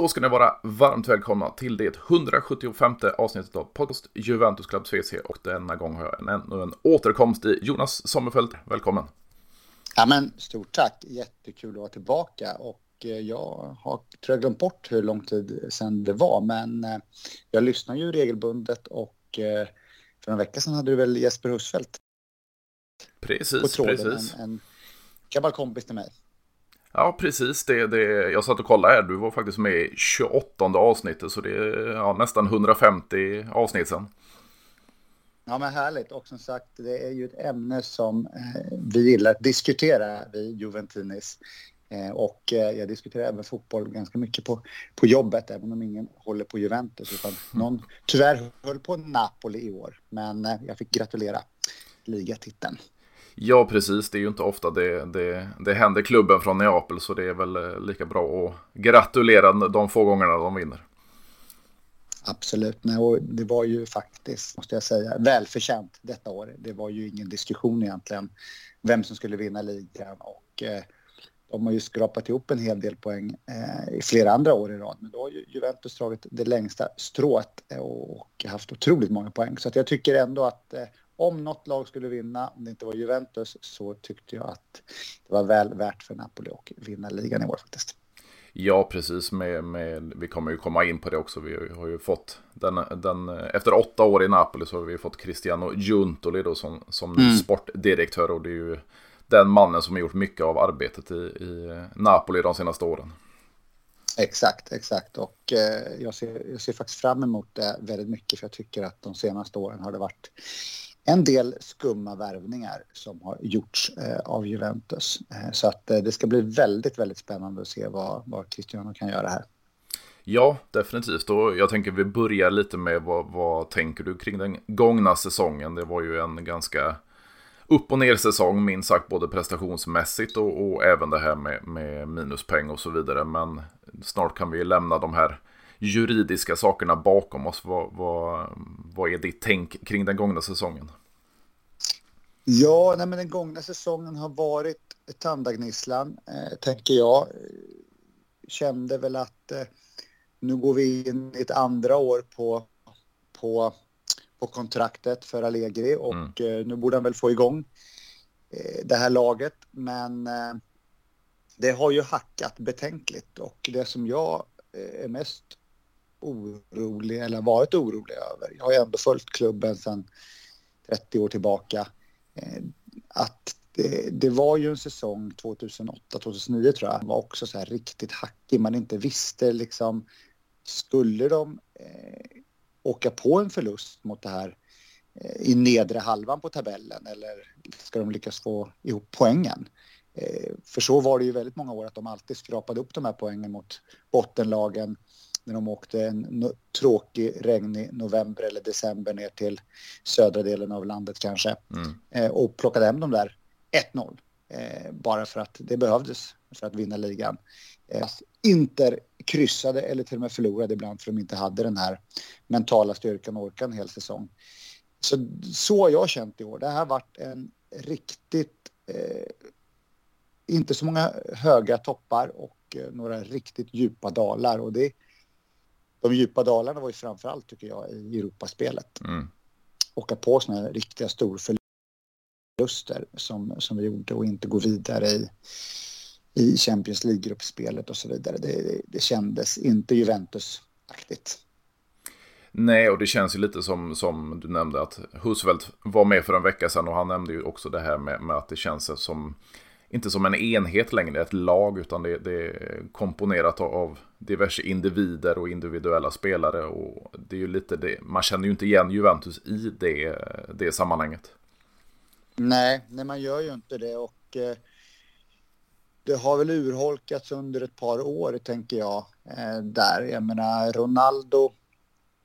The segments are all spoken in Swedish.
Då ska ni vara varmt välkomna till det 175 avsnittet av podcast Juventus Club CC och denna gång har jag en, ännu en återkomst i Jonas Sommerfeld. Välkommen! Ja, men stort tack! Jättekul att vara tillbaka och eh, jag har tror jag glömt bort hur lång tid sedan det var men eh, jag lyssnar ju regelbundet och eh, för en vecka sedan hade du väl Jesper Husfeldt? Precis, på tråden, precis. En, en gammal kompis till mig. Ja, precis. Det, det, jag satt och kollade här. Du var faktiskt med i 28 avsnittet. Så det är ja, nästan 150 avsnitt sen. Ja, men härligt. Och som sagt, det är ju ett ämne som eh, vi gillar att diskutera, vi Juventinis. Eh, och eh, jag diskuterar även fotboll ganska mycket på, på jobbet, även om ingen håller på Juventus. Utan någon tyvärr höll på Napoli i år. Men jag fick gratulera ligatiteln. Ja, precis. Det är ju inte ofta det, det, det händer klubben från Neapel, så det är väl eh, lika bra att gratulera de få gångerna de vinner. Absolut, Nej, och det var ju faktiskt, måste jag säga, välförtjänt detta år. Det var ju ingen diskussion egentligen vem som skulle vinna ligan och eh, de har ju skrapat ihop en hel del poäng eh, i flera andra år i rad. Men då har ju Juventus dragit det längsta strået eh, och haft otroligt många poäng. Så att jag tycker ändå att eh, om något lag skulle vinna, om det inte var Juventus, så tyckte jag att det var väl värt för Napoli att vinna ligan i år faktiskt. Ja, precis. Med, med, vi kommer ju komma in på det också. Vi har ju fått den, den, efter åtta år i Napoli så har vi fått Cristiano Giuntoli då som, som mm. sportdirektör och det är ju den mannen som har gjort mycket av arbetet i, i Napoli de senaste åren. Exakt, exakt. Och eh, jag, ser, jag ser faktiskt fram emot det väldigt mycket för jag tycker att de senaste åren har det varit en del skumma värvningar som har gjorts eh, av Juventus. Eh, så att eh, det ska bli väldigt, väldigt spännande att se vad, vad Cristiano kan göra här. Ja, definitivt. Och jag tänker vi börjar lite med vad, vad tänker du kring den gångna säsongen? Det var ju en ganska upp och ner säsong, minst sagt, både prestationsmässigt och, och även det här med, med minuspeng och så vidare. Men snart kan vi lämna de här juridiska sakerna bakom oss. Vad, vad, vad är ditt tänk kring den gångna säsongen? Ja, nej, men den gångna säsongen har varit tandagnisslan, eh, tänker jag. Kände väl att eh, nu går vi in i ett andra år på, på, på kontraktet för Allegri och mm. eh, nu borde han väl få igång eh, det här laget. Men eh, det har ju hackat betänkligt och det som jag eh, är mest orolig eller varit orolig över. Jag har ju ändå följt klubben sedan 30 år tillbaka. Eh, att det, det, var ju en säsong 2008-2009 tror jag, var också så här riktigt hackig. Man inte visste liksom, skulle de eh, åka på en förlust mot det här eh, i nedre halvan på tabellen eller ska de lyckas få ihop poängen? Eh, för så var det ju väldigt många år att de alltid skrapade upp de här poängen mot bottenlagen när de åkte en tråkig, regnig november eller december ner till södra delen av landet kanske. Mm. Eh, och plockade hem de där 1-0. Eh, bara för att det behövdes för att vinna ligan. Eh, Inter kryssade eller till och med förlorade ibland för de inte hade den här mentala styrkan och orkan hel säsong. Så, så har jag känt i år. Det här har varit en riktigt... Eh, inte så många höga toppar och eh, några riktigt djupa dalar. Och det, de djupa dalarna var ju framförallt tycker jag i Europaspelet. Mm. Åka på sådana här riktiga storförluster som, som vi gjorde och inte gå vidare i, i Champions League-gruppspelet och så vidare. Det, det kändes inte Juventus-aktigt. Nej, och det känns ju lite som, som du nämnde att Husfeldt var med för en vecka sedan och han nämnde ju också det här med, med att det känns som inte som en enhet längre, ett lag, utan det, det är komponerat av diverse individer och individuella spelare. Och det är ju lite det, man känner ju inte igen Juventus i det, det sammanhanget. Nej, nej, man gör ju inte det och eh, det har väl urholkats under ett par år, tänker jag, eh, där. Jag menar, Ronaldo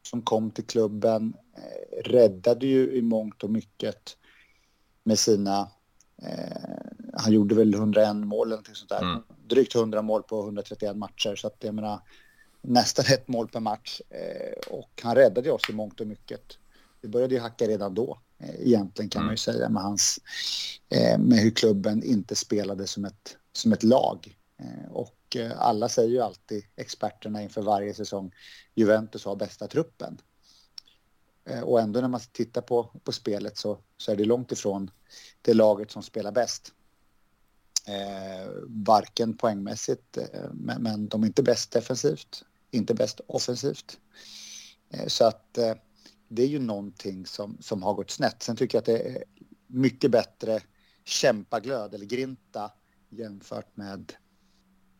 som kom till klubben eh, räddade ju i mångt och mycket med sina han gjorde väl 101 mål eller något sånt där. Mm. Drygt 100 mål på 131 matcher. Så att jag menar nästan ett mål per match. Eh, och han räddade oss i mångt och mycket. Det började ju hacka redan då. Eh, egentligen kan mm. man ju säga med hans... Eh, med hur klubben inte spelade som ett, som ett lag. Eh, och eh, alla säger ju alltid, experterna inför varje säsong, Juventus har bästa truppen. Eh, och ändå när man tittar på, på spelet så, så är det långt ifrån det laget som spelar bäst. Eh, varken poängmässigt, eh, men, men, de är inte bäst defensivt, inte bäst offensivt. Eh, så att eh, det är ju någonting som, som har gått snett. Sen tycker jag att det är mycket bättre kämpaglöd eller grinta jämfört med,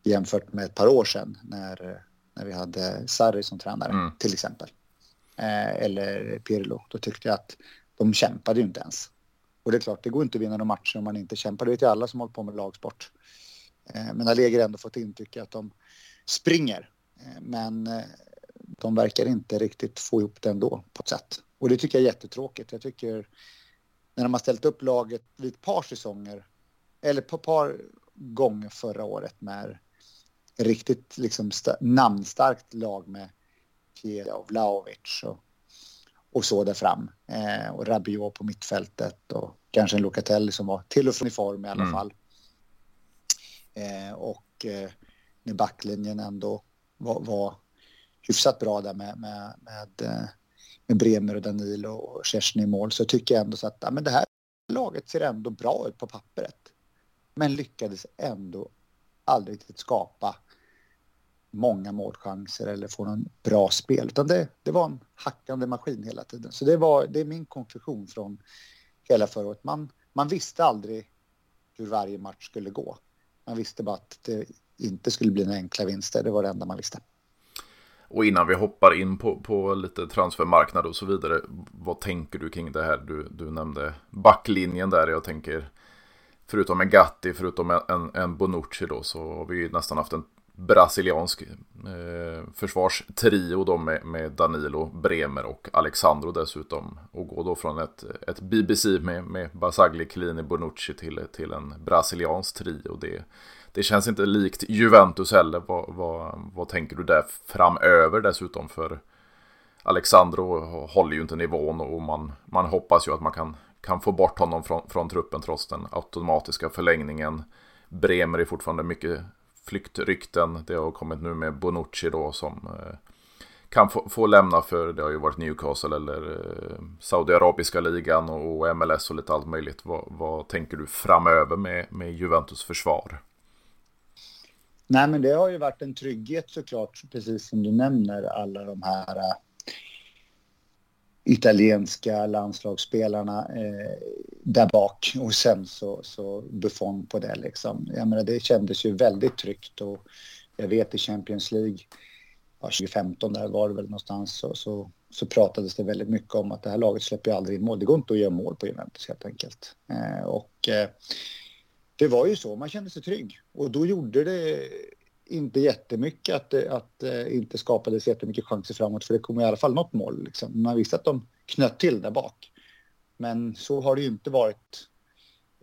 jämfört med ett par år sedan när, när vi hade Sarri som tränare mm. till exempel. Eh, eller Pirlo. Då tyckte jag att de kämpade ju inte ens. Och det är klart, det går inte att vinna några matcher om man inte kämpar. Det vet ju alla som håller på med lagsport. Eh, men Allegri har ändå fått intryck att de springer. Eh, men eh, de verkar inte riktigt få ihop det ändå på ett sätt. Och det tycker jag är jättetråkigt. Jag tycker när de har ställt upp laget vid ett par säsonger, eller på ett par gånger förra året med riktigt liksom namnstarkt lag med Kiev och Vlahovic och, och så där fram. Eh, och Rabiot på mittfältet och kanske en Locatelli som var till och från i form i alla mm. fall. Eh, och eh, när backlinjen ändå var, var hyfsat bra där med, med, med, eh, med Bremer och Danilo och Kerstin i mål så tycker jag ändå så att ja, men det här laget ser ändå bra ut på pappret. Men lyckades ändå aldrig riktigt skapa många målchanser eller få någon bra spel. Utan det, det var en hackande maskin hela tiden. Så det, var, det är min konklusion från hela förra året. Man, man visste aldrig hur varje match skulle gå. Man visste bara att det inte skulle bli några enkla vinster. Det var det enda man visste. Och innan vi hoppar in på, på lite transfermarknad och så vidare. Vad tänker du kring det här? Du, du nämnde backlinjen där. Jag tänker förutom en Gatti, förutom en, en, Bonucci då så har vi ju nästan haft en brasiliansk eh, försvarstrio då med, med, Danilo, Bremer och Alexandro dessutom. Och gå då från ett, ett BBC med, med Basagli, Chiellini, Bonucci till, till en brasiliansk trio. Det, det känns inte likt Juventus heller. Vad, vad, vad tänker du där framöver dessutom? För Alexandro håller ju inte nivån och man, man hoppas ju att man kan, kan få bort honom från, från truppen trots den automatiska förlängningen. Bremer är fortfarande mycket flyktrykten. Det har kommit nu med Bonucci då som eh, kan få, få, lämna för det har ju varit Newcastle eller eh, Saudiarabiska ligan och MLS och lite allt möjligt. Vad, vad tänker du framöver med, med Juventus försvar? Nej, men det har ju varit en trygghet såklart, precis som du nämner, alla de här eh, italienska landslagsspelarna eh, där bak och sen så, så Buffon på det liksom. Jag menar, det kändes ju väldigt tryggt och jag vet i Champions League, ja, 2015 där var det väl någonstans, så, så, så, pratades det väldigt mycket om att det här laget släpper ju aldrig in mål. Det går inte att göra mål på Juventus helt enkelt. Eh, och eh, det var ju så, man kände sig trygg. Och då gjorde det inte jättemycket att det att, eh, inte skapades jättemycket chanser framåt, för det kom i alla fall något mål. Liksom. Man visste att de knöt till där bak. Men så har det ju inte varit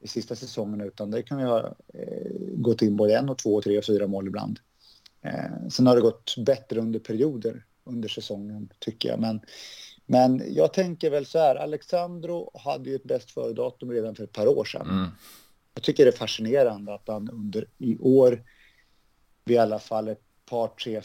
i sista säsongen, utan det kan ju ha eh, gått in både en och två, och tre och fyra mål ibland. Eh, sen har det gått bättre under perioder under säsongen, tycker jag. Men, men jag tänker väl så här, Alexandro hade ju ett bäst före-datum redan för ett par år sedan. Mm. Jag tycker det är fascinerande att han under i år vid i alla fall ett par, tre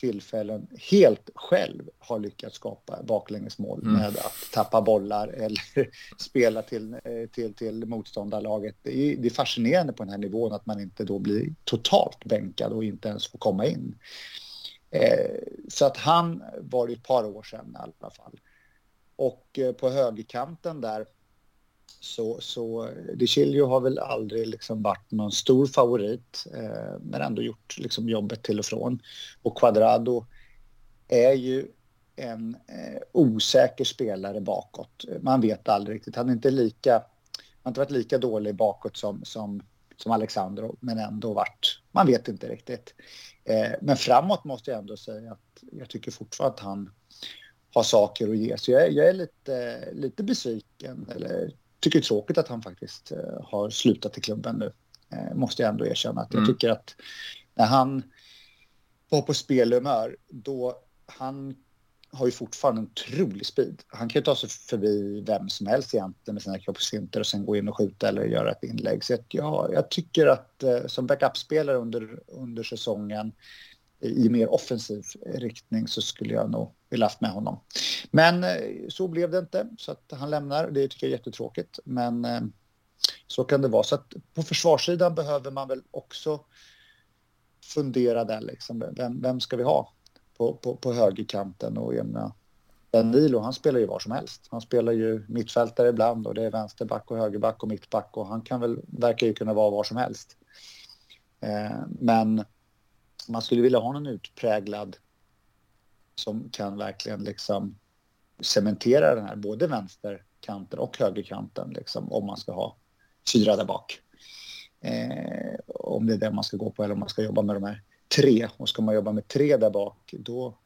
tillfällen helt själv har lyckats skapa baklängesmål mm. med att tappa bollar eller spela till, eh, till, till motståndarlaget. Det är, det är fascinerande på den här nivån att man inte då blir totalt bänkad och inte ens får komma in. Eh, så att han var det ett par år sedan i alla fall. Och eh, på högerkanten där så, så De Chilio har väl aldrig liksom varit någon stor favorit eh, men ändå gjort liksom jobbet till och från. Och Quadrado är ju en eh, osäker spelare bakåt. Man vet aldrig riktigt. Han är inte lika, han har inte varit lika dålig bakåt som, som, som Alexandro men ändå varit, man vet inte riktigt. Eh, men framåt måste jag ändå säga att jag tycker fortfarande att han har saker att ge. Så jag, jag är lite, lite besviken, eller tycker det är tråkigt att han faktiskt eh, har slutat i klubben nu. Eh, måste jag ändå erkänna. Att jag mm. tycker att när han var på spelhumör, då han har ju fortfarande en otrolig speed. Han kan ju ta sig förbi vem som helst egentligen med sina kroppsfinter och sen gå in och skjuta eller göra ett inlägg. Så att, ja, jag tycker att eh, som backupspelare under, under säsongen i mer offensiv riktning så skulle jag nog vilja haft med honom. Men eh, så blev det inte, så att han lämnar. Det tycker jag är jättetråkigt, men eh, så kan det vara. Så att på försvarssidan behöver man väl också fundera där liksom. Vem, vem ska vi ha på, på, på högerkanten? Och jag Danilo, han spelar ju var som helst. Han spelar ju mittfältare ibland och det är vänsterback och högerback och mittback och han kan väl, verkar ju kunna vara var som helst. Eh, men Alltså, man skulle vilja ha någon utpräglad som kan verkligen liksom cementera den här både vänsterkanten och högerkanten liksom om man ska ha fyra där bak. Eh, om det är det man ska gå på eller om man ska jobba med de här tre. Och ska man jobba med tre där bak då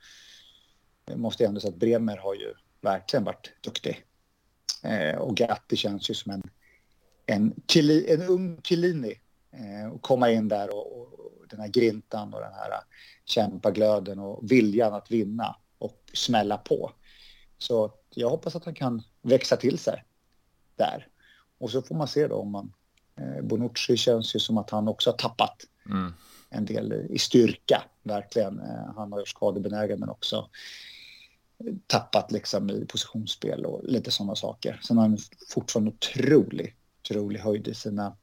måste jag ändå säga att Bremer har ju verkligen varit duktig. Eh, och Gatti känns ju som en, en, en ung Chiellini. Eh, och komma in där och, och, den här grintan och den här kämpaglöden och viljan att vinna och smälla på. Så jag hoppas att han kan växa till sig där. Och så får man se då om man... Eh, Bonucci känns ju som att han också har tappat mm. en del i styrka, verkligen. Eh, han har ju skadebenägen men också tappat liksom i positionsspel och lite sådana saker. Sen har han fortfarande otrolig, otrolig höjd i sina,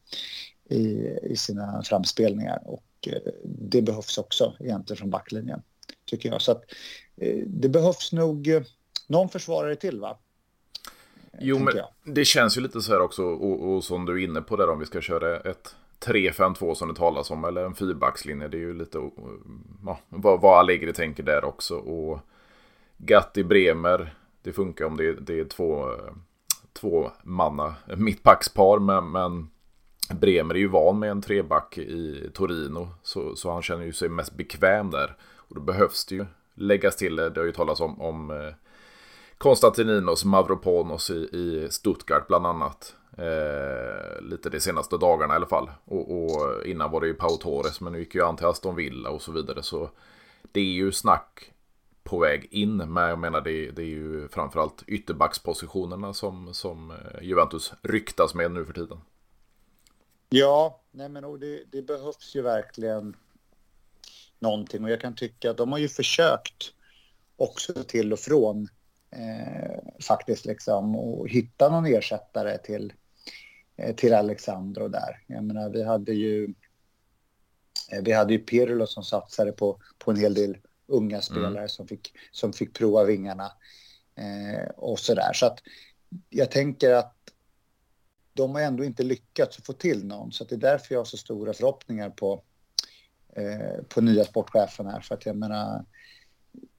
i, i sina framspelningar och det behövs också egentligen från backlinjen, tycker jag. Så att eh, det behövs nog eh, någon försvarare till, va? Jo, men jag. det känns ju lite så här också, och, och som du är inne på där om vi ska köra ett 3-5-2 som det talas om, eller en fyrbackslinje. Det är ju lite ja, vad, vad Allegri tänker där också. Och Gatti Bremer, det funkar om det, det är två, två manna mittbackspar, men, men Bremer är ju van med en treback i Torino, så, så han känner ju sig mest bekväm där. Och då behövs det ju läggas till, det har ju talats om, om eh, Konstantininos Mavroponos i, i Stuttgart bland annat. Eh, lite de senaste dagarna i alla fall. Och, och, innan var det ju Pau Torres, men nu gick ju han till Aston Villa och så vidare. Så det är ju snack på väg in. Men jag menar det, det är ju framförallt ytterbackspositionerna som, som eh, Juventus ryktas med nu för tiden. Ja, nej men det, det, behövs ju verkligen någonting och jag kan tycka att de har ju försökt också till och från eh, faktiskt liksom och hitta någon ersättare till, eh, till Alexandro där. Jag menar, vi hade ju eh, vi hade ju Pirlo som satsade på, på en hel del unga mm. spelare mm. som, fick, som fick prova vingarna eh, och sådär. Så att jag tänker att de har ändå inte lyckats få till någon. Så det är därför jag har så stora förhoppningar på, eh, på nya sportchefen här. För att jag menar,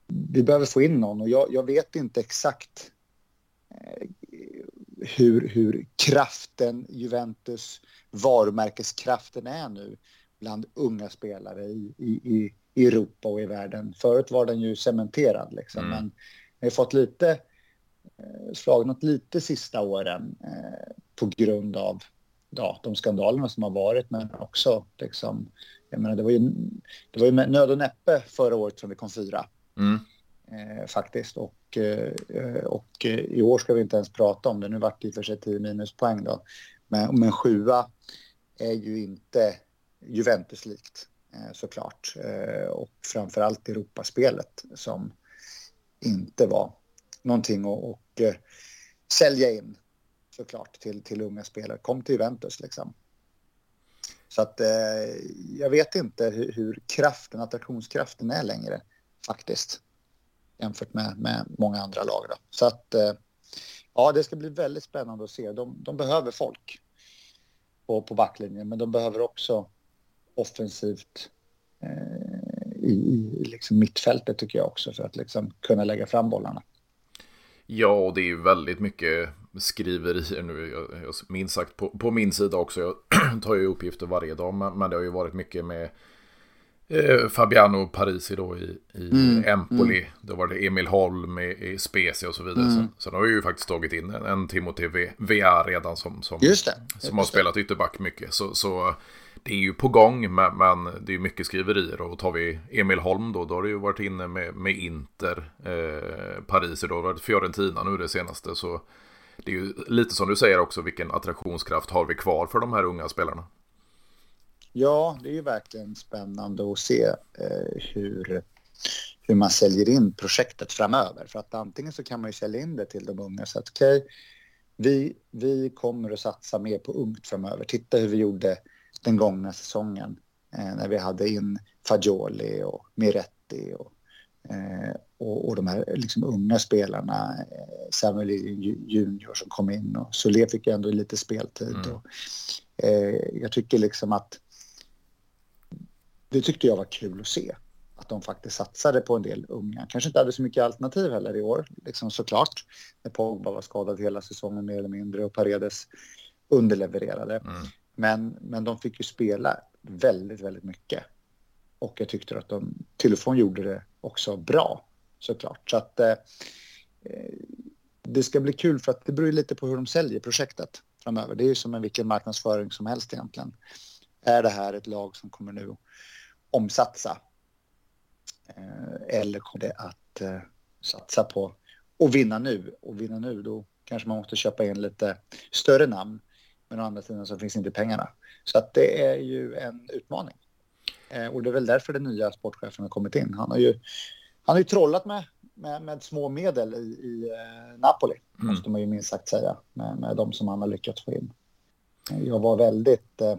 vi behöver få in någon och jag, jag vet inte exakt eh, hur, hur kraften, Juventus varumärkeskraften är nu bland unga spelare i, i, i Europa och i världen. Förut var den ju cementerad liksom, mm. men vi har fått lite eh, slagnat lite sista åren eh, på grund av ja, de skandalerna som har varit, men också liksom, jag menar, det var ju, det var ju nöd och näppe förra året som vi kom fyra. Mm. Eh, faktiskt. Och, eh, och eh, i år ska vi inte ens prata om det. Nu vart det i och för sig 10 minuspoäng då. Men, men sjua är ju inte Juventus-likt eh, såklart. Eh, och framförallt Europaspelet som inte var någonting att och, eh, sälja in såklart till, till unga spelare. Kom till Juventus liksom. Så att eh, jag vet inte hur, hur, kraften, attraktionskraften är längre faktiskt. Jämfört med, med många andra lag. Då. Så att eh, ja, det ska bli väldigt spännande att se. De, de behöver folk på, på backlinjen, men de behöver också offensivt eh, i, i liksom mittfältet tycker jag också för att liksom kunna lägga fram bollarna. Ja, och det är ju väldigt mycket skriverier nu, jag, jag, minst sagt på, på, min sida också. Jag tar ju uppgifter varje dag, men, men, det har ju varit mycket med Eh, Fabiano Parisi då i, i mm, Empoli. Mm. Då var det Emil Holm i, i Spezia och så vidare. Mm. Sen, sen, har vi ju faktiskt tagit in en, en Timothy VR redan som, som, Just det, som har spelat ytterback mycket. Så, så det är ju på gång, men, men det är mycket skriverier. Och tar vi Emil Holm då, då har det ju varit inne med, med Inter, eh, Paris, då har det varit Fiorentina nu det senaste. Så det är ju lite som du säger också, vilken attraktionskraft har vi kvar för de här unga spelarna? Ja, det är ju verkligen spännande att se eh, hur, hur man säljer in projektet framöver. För att antingen så kan man ju sälja in det till de unga så att okej, okay, vi, vi kommer att satsa mer på ungt framöver. Titta hur vi gjorde den gångna säsongen eh, när vi hade in Fagioli och Miretti och, eh, och, och, de här liksom unga spelarna, eh, Samuel Junior som kom in och Solé fick ju ändå lite speltid. Mm. Och, eh, jag tycker liksom att det tyckte jag var kul att se. Att de faktiskt satsade på en del unga. Kanske inte hade så mycket alternativ heller i år, liksom såklart. När Pogba var skadad hela säsongen mer eller mindre och Paredes underlevererade. Mm. Men, men de fick ju spela väldigt, väldigt mycket. Och jag tyckte att de till och från gjorde det också bra såklart. Så att eh, eh, det ska bli kul för att det beror lite på hur de säljer projektet framöver. Det är ju som en vilken marknadsföring som helst egentligen. Är det här ett lag som kommer nu omsatsa? Eh, eller kommer det att eh, satsa på och vinna nu? Och vinna nu, då kanske man måste köpa in lite större namn. Men å andra sidan så finns inte pengarna. Så att det är ju en utmaning. Eh, och det är väl därför den nya sportchefen har kommit in. Han har ju, han har ju trollat med, med, med små medel i, i eh, Napoli, mm. måste man ju minst sagt säga, med, med de som han har lyckats få in. Jag var väldigt eh,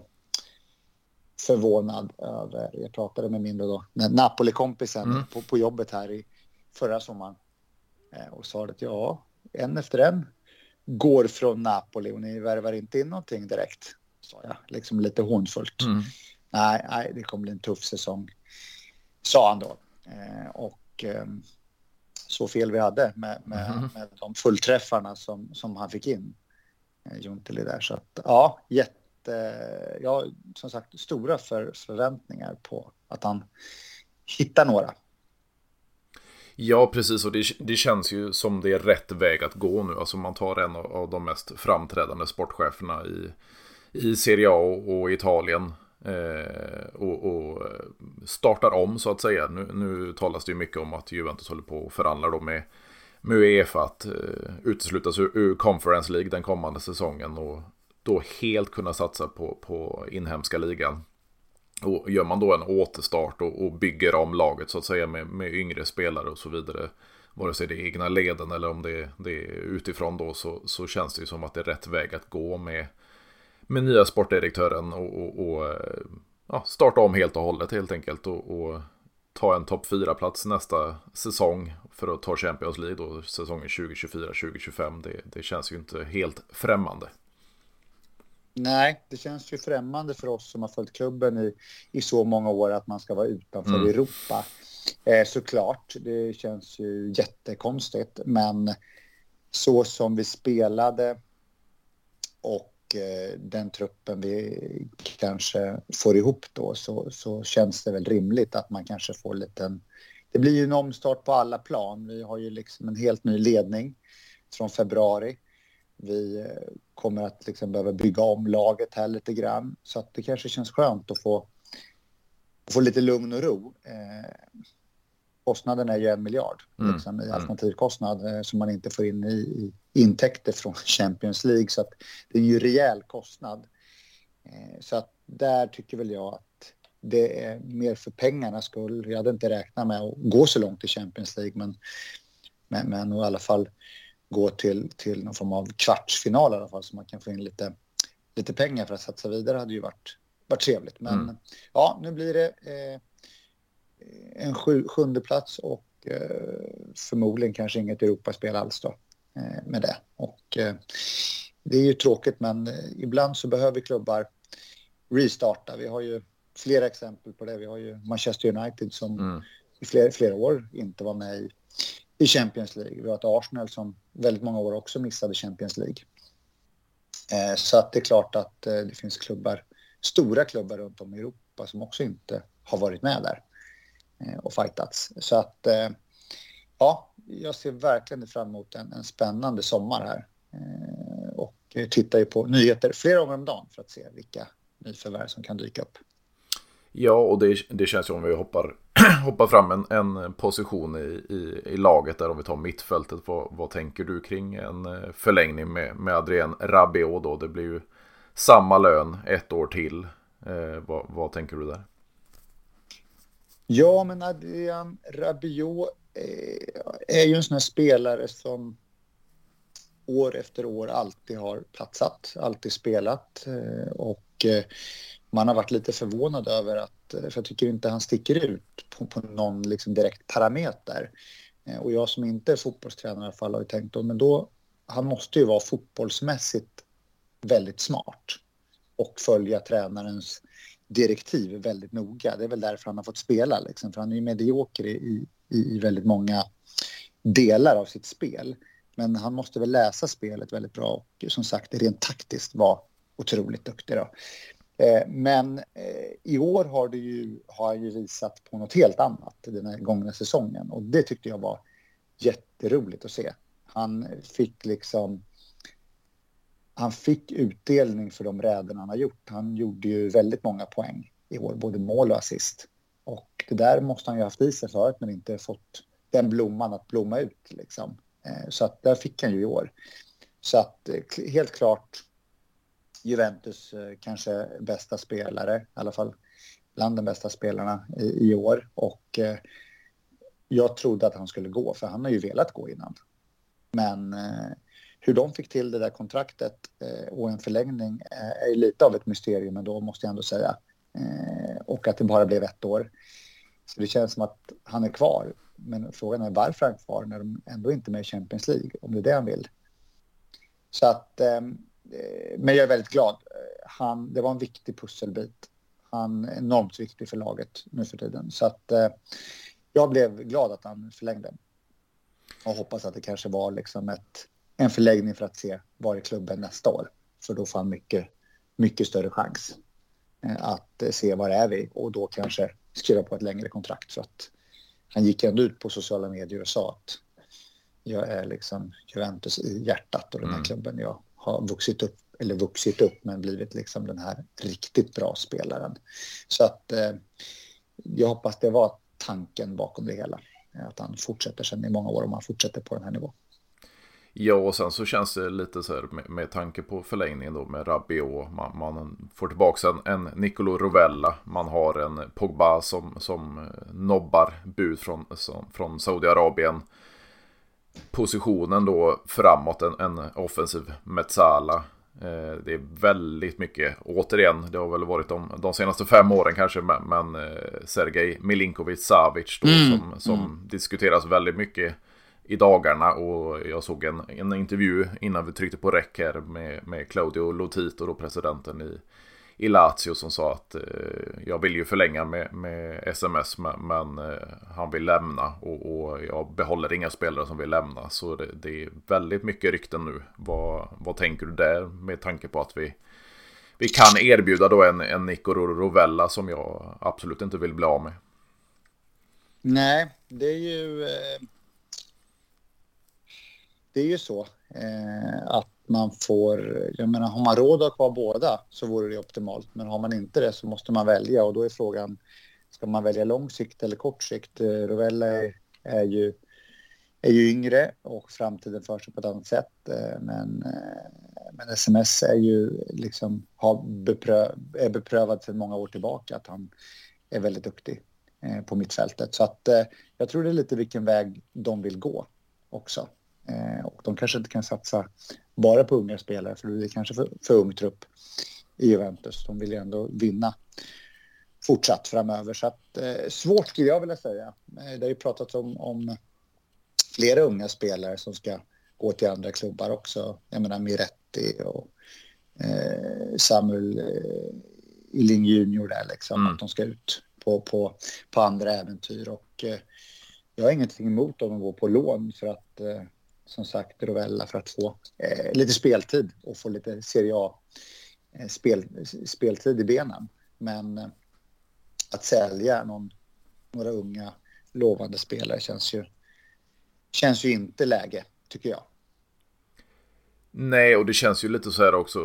förvånad över, jag pratade med min då, Napoli-kompisen mm. på, på jobbet här i förra sommaren eh, och sa att ja, en efter en går från Napoli och ni värvar inte in någonting direkt, sa jag, liksom lite hånfullt. Mm. Nej, nej, det kommer bli en tuff säsong, sa han då. Eh, och eh, så fel vi hade med, med, mm. med de fullträffarna som, som han fick in, eh, Junteli där. Så att, ja, jätte ja, som sagt stora för, förväntningar på att han hittar några. Ja, precis. Och det, det, känns ju som det är rätt väg att gå nu. Alltså man tar en av de mest framträdande sportcheferna i, i Serie A och, och Italien. Eh, och, och, eh, startar om så att säga. Nu, nu talas det ju mycket om att Juventus håller på och förhandlar då med, med Uefa att uh, uteslutas ur, ur Conference League den kommande säsongen. Och då helt kunna satsa på, på inhemska ligan. Och gör man då en återstart och, och bygger om laget så att säga med, med yngre spelare och så vidare. Vare sig det är egna leden eller om det, det är utifrån då så, så känns det ju som att det är rätt väg att gå med, med nya sportdirektören och, och, och ja, starta om helt och hållet helt enkelt. Och, och ta en topp 4-plats nästa säsong för att ta Champions League då säsongen 2024-2025. Det, det känns ju inte helt främmande. Nej, det känns ju främmande för oss som har följt klubben i, i så många år att man ska vara utanför mm. Europa. Eh, såklart, det känns ju jättekonstigt, men så som vi spelade och eh, den truppen vi kanske får ihop då så, så känns det väl rimligt att man kanske får lite Det blir ju en omstart på alla plan. Vi har ju liksom en helt ny ledning från februari. Vi eh, kommer att liksom behöva bygga om laget här lite grann. Så att det kanske känns skönt att få, få lite lugn och ro. Eh, kostnaden är ju en miljard mm. liksom, i mm. alternativkostnad eh, som man inte får in i, i, intäkter från Champions League. Så att det är ju rejäl kostnad. Eh, så att där tycker väl jag att det är mer för pengarnas skull. Jag hade inte räknat med att gå så långt i Champions League men, men, men i alla fall gå till, till någon form av kvartsfinal i alla fall så man kan få in lite, lite pengar för att satsa vidare hade ju varit, varit trevligt. Men mm. ja, nu blir det eh, en sju, sjunde plats och eh, förmodligen kanske inget Europaspel alls då med det. Och eh, det är ju tråkigt men eh, ibland så behöver klubbar restarta. Vi har ju flera exempel på det. Vi har ju Manchester United som mm. i flera, flera år inte var med i i Champions League. Vi har ett Arsenal som väldigt många år också missade Champions League. Eh, så att det är klart att eh, det finns klubbar, stora klubbar runt om i Europa som också inte har varit med där eh, och fightats. Så att eh, ja, jag ser verkligen fram emot en, en spännande sommar här. Eh, och tittar ju på nyheter flera gånger om dagen för att se vilka nyförvärv som kan dyka upp. Ja, och det, det känns ju om vi hoppar, hoppar fram en, en position i, i, i, laget där om vi tar mittfältet. Vad, vad tänker du kring en eh, förlängning med, med Adrien Rabiot då? Det blir ju samma lön ett år till. Eh, vad, vad tänker du där? Ja, men Adrian Rabiot Eh, är ju en sån här spelare som år efter år alltid har platsat, alltid spelat eh, och eh, man har varit lite förvånad över att, för jag tycker inte han sticker ut på, på någon liksom direkt parameter. Och jag som inte är fotbollstränare i alla fall har ju tänkt då, men då, han måste ju vara fotbollsmässigt väldigt smart och följa tränarens direktiv väldigt noga. Det är väl därför han har fått spela, liksom. för han är ju medioker i, i, i väldigt många delar av sitt spel. Men han måste väl läsa spelet väldigt bra och som sagt rent taktiskt vara otroligt duktig. Då. Eh, men eh, i år har, det ju, har han ju visat på något helt annat den här gångna säsongen och det tyckte jag var jätteroligt att se. Han fick liksom han fick utdelning för de räderna han har gjort. Han gjorde ju väldigt många poäng i år, både mål och assist. Och det där måste han ju haft i sig förut men inte fått den blomman att blomma ut. Liksom. Eh, så att där fick han ju i år. Så att eh, helt klart Juventus eh, kanske bästa spelare, i alla fall bland de bästa spelarna i, i år. Och jag trodde att han skulle gå, för han har ju velat gå innan. Men hur de fick till det där kontraktet och en förlängning är lite av ett mysterium men då måste jag ändå säga och att det bara blev ett år. Så det känns som att han är kvar. Men frågan är varför han är kvar när de ändå inte är med i Champions League, om det är det han vill. Så att, ehm, eh, men jag är väldigt glad. Han, det var en viktig pusselbit. Han är enormt viktig för laget nu för tiden. Så att eh, jag blev glad att han förlängde. Och hoppas att det kanske var liksom ett, en förlängning för att se var i klubben nästa år. För då får han mycket, mycket större chans att se var är vi och då kanske skriva på ett längre kontrakt. Så att han gick ändå ut på sociala medier och sa att jag är liksom Juventus i hjärtat och den här mm. klubben. Jag har vuxit upp, eller vuxit upp, men blivit liksom den här riktigt bra spelaren. Så att eh, jag hoppas det var tanken bakom det hela. Att han fortsätter sen i många år om han fortsätter på den här nivån. Ja, och sen så känns det lite så här med, med tanke på förlängningen då med Rabiot. Man, man får tillbaka en, en Nicolo Rovella. Man har en Pogba som, som eh, nobbar bud från, som, från Saudiarabien. Positionen då framåt, en, en offensiv Metsala. Eh, det är väldigt mycket, återigen, det har väl varit de, de senaste fem åren kanske, men, men eh, Sergej Milinkovic Savic då, mm. som, som mm. diskuteras väldigt mycket i dagarna och jag såg en, en intervju innan vi tryckte på räck här med, med Claudio Lotito, då presidenten i, i Lazio som sa att eh, jag vill ju förlänga med, med SMS men, men eh, han vill lämna och, och, jag behåller inga spelare som vill lämna. Så det, det, är väldigt mycket rykten nu. Vad, vad tänker du där med tanke på att vi, vi kan erbjuda då en, en Nico Rovella som jag absolut inte vill bli av med? Nej, det är ju... Eh det är ju så eh, att man får, jag menar har man råd att ha kvar båda så vore det optimalt. Men har man inte det så måste man välja och då är frågan, ska man välja lång sikt eller kort sikt? Eh, Rovella är, är, ju, är ju yngre och framtiden för sig på ett annat sätt. Eh, men, eh, men sms är ju liksom, har bepröv, är beprövad sedan många år tillbaka att han är väldigt duktig eh, på mittfältet. Så att eh, jag tror det är lite vilken väg de vill gå också. Eh, och de kanske inte kan satsa bara på unga spelare för det är kanske för, för ung trupp i Juventus. De vill ju ändå vinna fortsatt framöver. Så att, eh, svårt skulle jag vilja säga. Eh, det har ju pratats om, om flera unga spelare som ska gå till andra klubbar också. Jag menar Miretti och eh, Samuel eh, Illing Junior där liksom. Mm. Att de ska ut på, på, på andra äventyr. Och eh, jag har ingenting emot om de går på lån för att eh, som sagt Rovella för att få eh, lite speltid och få lite Serie A eh, spel, speltid i benen. Men eh, att sälja någon, några unga lovande spelare känns ju, känns ju inte läge, tycker jag. Nej, och det känns ju lite så här också,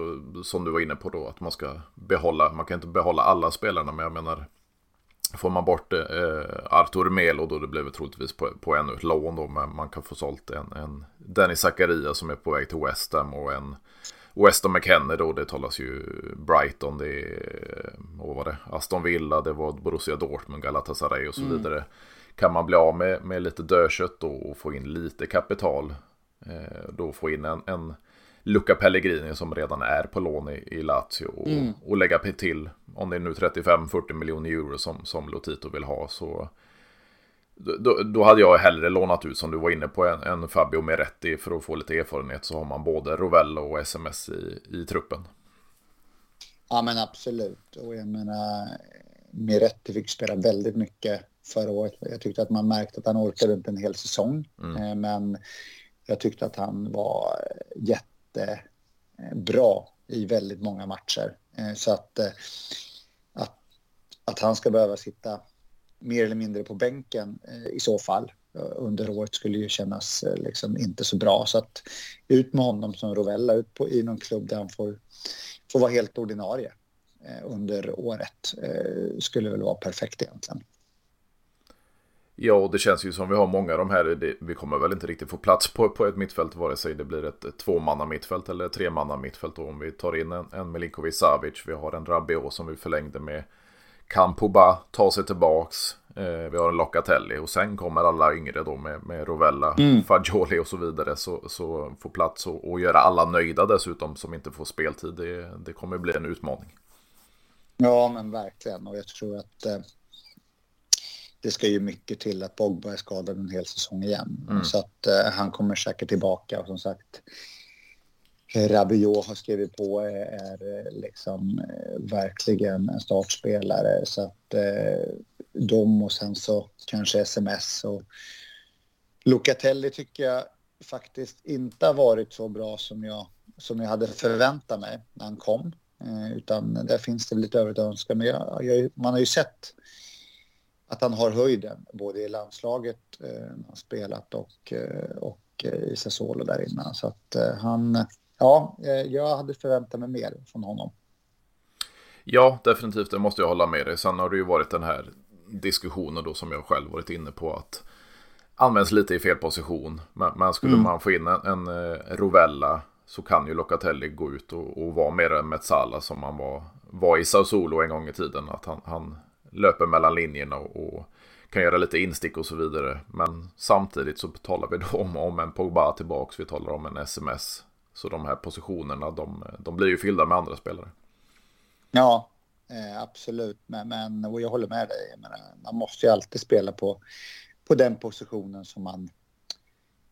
som du var inne på då, att man ska behålla, man kan inte behålla alla spelarna, men jag menar, får man bort eh, Artur Melo då, det blev troligtvis på, på ännu ett lån då, men man kan få sålt en, en Danny Zakaria som är på väg till West Ham och en Weston McKennie då, det talas ju Brighton, det är, vad var det, Aston Villa, det var Borussia Dortmund, Galatasaray och så mm. vidare. Kan man bli av med, med lite dödkött och få in lite kapital, eh, då få in en, en Luca Pellegrini som redan är på lån i, i Lazio och, mm. och lägga till, om det är nu 35-40 miljoner euro som, som Lotito vill ha så då, då, hade jag hellre lånat ut som du var inne på en, en Fabio Meretti för att få lite erfarenhet så har man både Rovello och SMS i, i truppen. Ja men absolut och jag menar Meretti fick spela väldigt mycket förra året. Jag tyckte att man märkte att han orkade inte en hel säsong. Mm. Eh, men jag tyckte att han var jättebra eh, i väldigt många matcher. Eh, så att, eh, att, att han ska behöva sitta mer eller mindre på bänken i så fall under året skulle ju kännas liksom inte så bra. Så att ut med honom som Rovella, ut på, i någon klubb där han får, får vara helt ordinarie under året skulle väl vara perfekt egentligen. Ja, och det känns ju som vi har många av de här. Det, vi kommer väl inte riktigt få plats på, på ett mittfält vare sig det blir ett tvåmanna mittfält eller tremanna mittfält. Och om vi tar in en, en Milinkovic Savic, vi har en Rabiot som vi förlängde med. Kan Poba ta sig tillbaks. Eh, vi har en Locatelli och sen kommer alla yngre då med, med Rovella, mm. Fagioli och så vidare. Så, så få plats och, och göra alla nöjda dessutom som inte får speltid. Det, det kommer bli en utmaning. Ja, men verkligen. Och jag tror att eh det ska ju mycket till att Pogba är skadad en hel säsong igen. Mm. Så att eh, han kommer säkert tillbaka och som sagt Rabiot har skrivit på är, är eh, liksom eh, verkligen en startspelare så att eh, de och sen så kanske sms och Locatelli tycker jag faktiskt inte har varit så bra som jag, som jag hade förväntat mig när han kom. Eh, utan där finns det lite övrigt att önska. Men jag, jag, man har ju sett att han har höjden både i landslaget eh, när han spelat och, eh, och eh, i Sassuolo där innan. Så att han, ja, jag hade förväntat mig mer från honom. Ja, definitivt, det måste jag hålla med dig. Sen har det ju varit den här diskussionen då som jag själv varit inne på att används lite i fel position. Men, skulle mm. man få in en, en Rovella så kan ju Locatelli gå ut och, och vara mer en Metsala som man var, var i Sassuolo en gång i tiden. Att han, han löper mellan linjerna och, kan göra lite instick och så vidare. Men samtidigt så talar vi då om, om en Pogba tillbaks, vi talar om en sms. Så de här positionerna, de, de blir ju fyllda med andra spelare. Ja, eh, absolut. Men, men och jag håller med dig. Menar, man måste ju alltid spela på, på den positionen som man,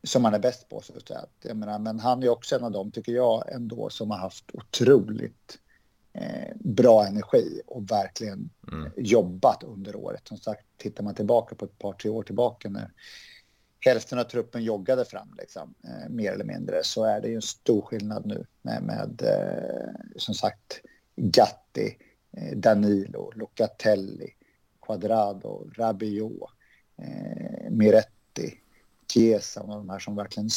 som man är bäst på. Så att säga. Jag menar, men han är också en av dem, tycker jag, ändå som har haft otroligt Eh, bra energi och verkligen mm. jobbat under året. Som sagt, tittar man tillbaka på ett par, tre år tillbaka när hälften av truppen joggade fram, liksom, eh, mer eller mindre, så är det ju en stor skillnad nu med, med eh, som sagt, Gatti, eh, Danilo, Locatelli, Quadrado, Rabiot, eh, Miretti, Chiesa och de här som verkligen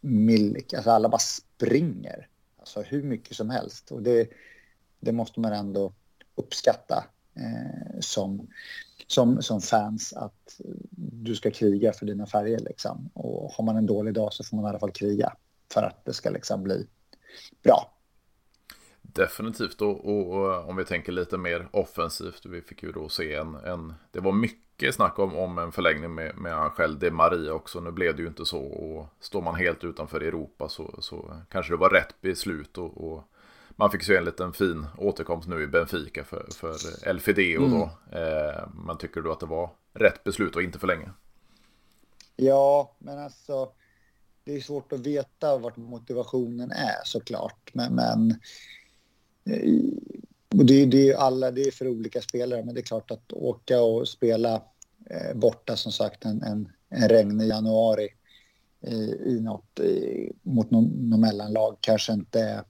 Milik, alltså alla bara springer. Alltså hur mycket som helst. Och det, det måste man ändå uppskatta eh, som, som, som fans att du ska kriga för dina färger. Liksom. Och har man en dålig dag så får man i alla fall kriga för att det ska liksom bli bra. Definitivt och, och, och, om vi tänker lite mer offensivt. Vi fick ju då se en, en det var mycket snack om, om en förlängning med, med Angel de Maria också. Nu blev det ju inte så och står man helt utanför Europa så, så kanske det var rätt beslut och, och man fick se en liten fin återkomst nu i Benfica för, för Elfideo mm. då. Eh, men tycker du att det var rätt beslut att inte förlänga? Ja, men alltså det är svårt att veta vart motivationen är såklart. Men, men eh, och det, det är alla, det är för olika spelare, men det är klart att åka och spela eh, borta som sagt en, en, en regnig januari i, i något, i, mot någon, någon mellanlag kanske inte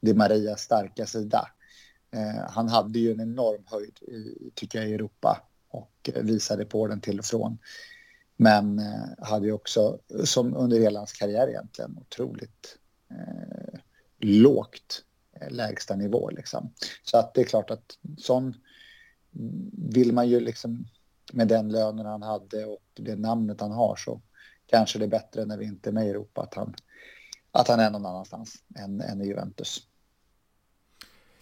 Di Marias starka sida. Eh, han hade ju en enorm höjd, i, tycker jag, i Europa och visade på den till och från. Men eh, hade ju också, som under hela hans karriär egentligen, otroligt eh, lågt eh, lägsta nivå. Liksom. Så att det är klart att sån vill man ju liksom med den lönen han hade och det namnet han har så kanske det är bättre när vi inte är med i Europa att han, att han är någon annanstans än, än i Juventus.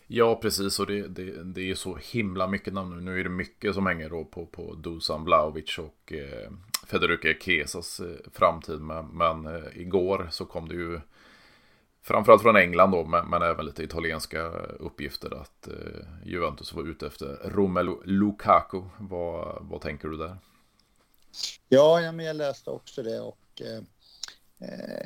Ja, precis. Och det, det, det är så himla mycket namn nu. Nu är det mycket som hänger då på, på Dusan Vlahovic och eh, Federico Kesas eh, framtid. Men, men eh, igår så kom det ju framförallt från England då, men, men även lite italienska uppgifter att eh, Juventus var ute efter Romelu Lukaku. Vad, vad tänker du där? Ja, jag läste också det och eh,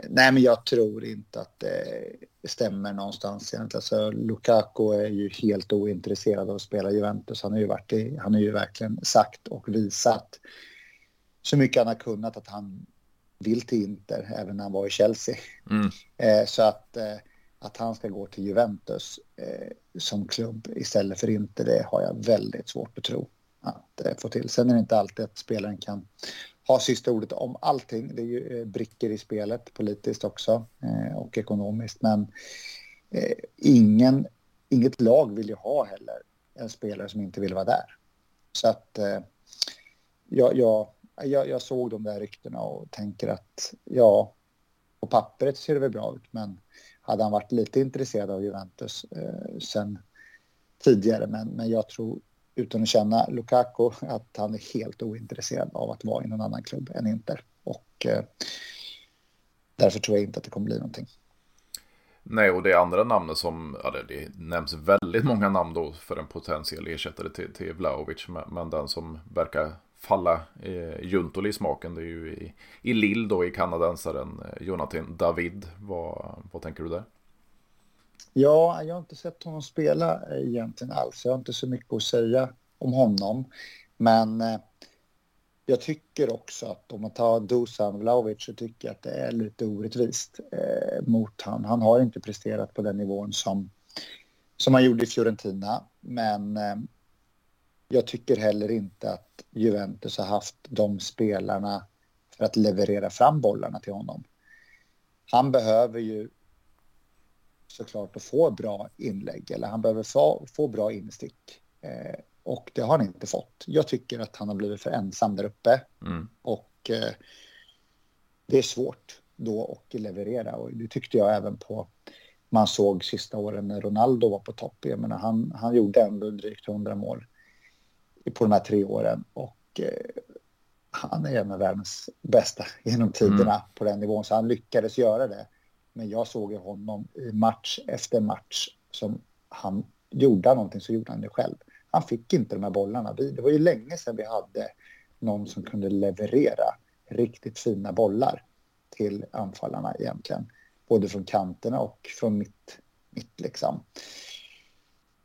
nej, men jag tror inte att det stämmer någonstans egentligen. Alltså, Lukaku är ju helt ointresserad av att spela Juventus. Han har ju, varit i, han har ju verkligen sagt och visat så mycket han har kunnat att han vill till Inter, även när han var i Chelsea. Mm. Eh, så att, eh, att han ska gå till Juventus eh, som klubb istället för Inter, det har jag väldigt svårt att tro att eh, få till. Sen är det inte alltid att spelaren kan ha sista ordet om allting. Det är ju eh, brickor i spelet politiskt också eh, och ekonomiskt. Men eh, ingen, inget lag vill ju ha heller en spelare som inte vill vara där. Så att eh, jag, jag, jag, jag såg de där ryktena och tänker att ja, på pappret ser det väl bra ut, men hade han varit lite intresserad av Juventus eh, sen tidigare, men, men jag tror utan att känna Lukaku att han är helt ointresserad av att vara i någon annan klubb än Inter. Och eh, därför tror jag inte att det kommer bli någonting. Nej, och det andra namnet som, eller det, nämns väldigt många namn då för en potentiell ersättare till, till Vlahovic, men, den som verkar falla eh, Juntoli i smaken, det är ju i, i Lille då i kanadensaren eh, Jonathan David. Vad, vad tänker du där? Ja, jag har inte sett honom spela egentligen alls. Jag har inte så mycket att säga om honom. Men eh, jag tycker också att om man tar Dusan Vlahovic så tycker jag att det är lite orättvist eh, mot han. Han har inte presterat på den nivån som, som han gjorde i Fiorentina. Men eh, jag tycker heller inte att Juventus har haft de spelarna för att leverera fram bollarna till honom. Han behöver ju såklart att få bra inlägg eller han behöver få, få bra instick. Eh, och det har han inte fått. Jag tycker att han har blivit för ensam där uppe. Mm. Och eh, det är svårt då att leverera. Och det tyckte jag även på man såg sista åren när Ronaldo var på topp. Jag menar, han, han gjorde ändå drygt 100 mål på de här tre åren. Och eh, han är en av världens bästa genom tiderna mm. på den nivån. Så han lyckades göra det. Men jag såg honom i match efter match som han gjorde någonting så gjorde han det själv. Han fick inte de här bollarna. Det var ju länge sedan vi hade någon som kunde leverera riktigt fina bollar till anfallarna egentligen. Både från kanterna och från mitt, mitt liksom.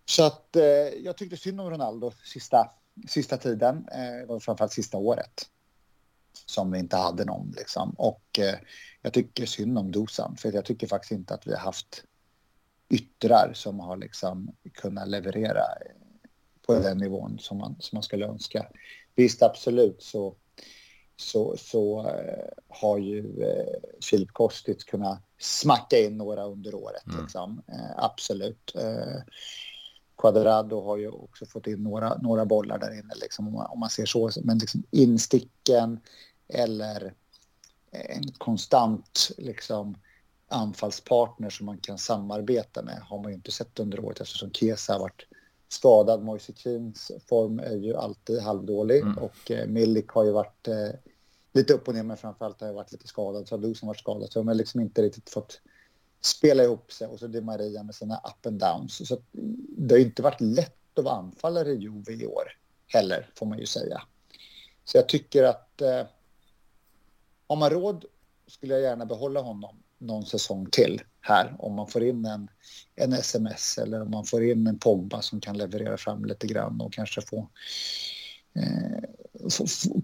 Så att eh, jag tyckte synd om Ronaldo sista, sista tiden, eh, framförallt sista året. Som vi inte hade någon liksom. Och eh, jag tycker synd om Dusan, för jag tycker faktiskt inte att vi har haft yttrar som har liksom kunnat leverera på den nivån som man, som man skulle önska. Visst, absolut så, så, så uh, har ju uh, Filip Kostic kunnat smacka in några under året. Mm. Liksom. Uh, absolut. Quadrado har ju också fått in några, några bollar där inne, liksom, om, man, om man ser så. Men liksom insticken eller en konstant liksom, anfallspartner som man kan samarbeta med har man ju inte sett under året eftersom Kesa har varit skadad. Moise Keens form är ju alltid halvdålig mm. och eh, Milik har ju varit eh, lite upp och ner men framförallt har jag varit lite skadad. Så har Dusan varit skadad så de har liksom inte riktigt fått spela ihop sig och så det Maria med sina up and downs. Så det har inte varit lätt att vara anfallare i Juve i år heller får man ju säga. Så jag tycker att eh, har man råd skulle jag gärna behålla honom någon säsong till här. Om man får in en, en sms eller om man får in en Pogba som kan leverera fram lite grann och kanske få eh,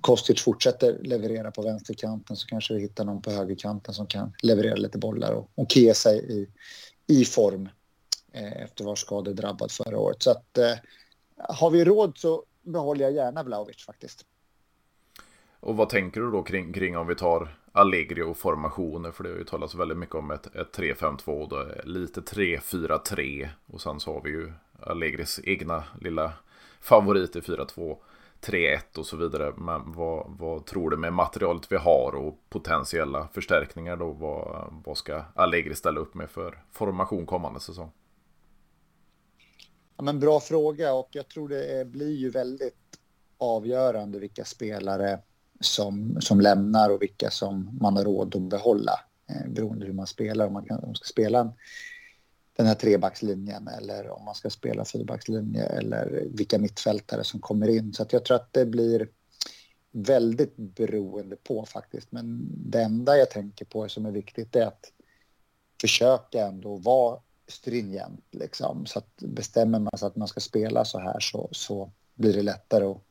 Kostic fortsätter leverera på vänsterkanten så kanske vi hittar någon på högerkanten som kan leverera lite bollar och, och Kesa i, i form eh, efter var skadedrabbad förra året. Så att eh, har vi råd så behåller jag gärna Vlahovic faktiskt. Och vad tänker du då kring, kring om vi tar Allegri och formationer? För det har ju talats väldigt mycket om ett, ett 3-5-2 och lite 3-4-3. Och sen så har vi ju Allegris egna lilla favorit i 4-2. 3-1 och så vidare. Men vad, vad, tror du med materialet vi har och potentiella förstärkningar då? Vad, vad ska Allegri ställa upp med för formation kommande säsong? Ja, men bra fråga och jag tror det blir ju väldigt avgörande vilka spelare som, som lämnar och vilka som man har råd att behålla. Eh, beroende hur man spelar, om man, kan, om man ska spela en, den här trebackslinjen eller om man ska spela fyrbackslinje eller vilka mittfältare som kommer in. Så att jag tror att det blir väldigt beroende på faktiskt. Men det enda jag tänker på som är viktigt är att försöka ändå vara stringent liksom. Så att bestämmer man sig att man ska spela så här så, så blir det lättare att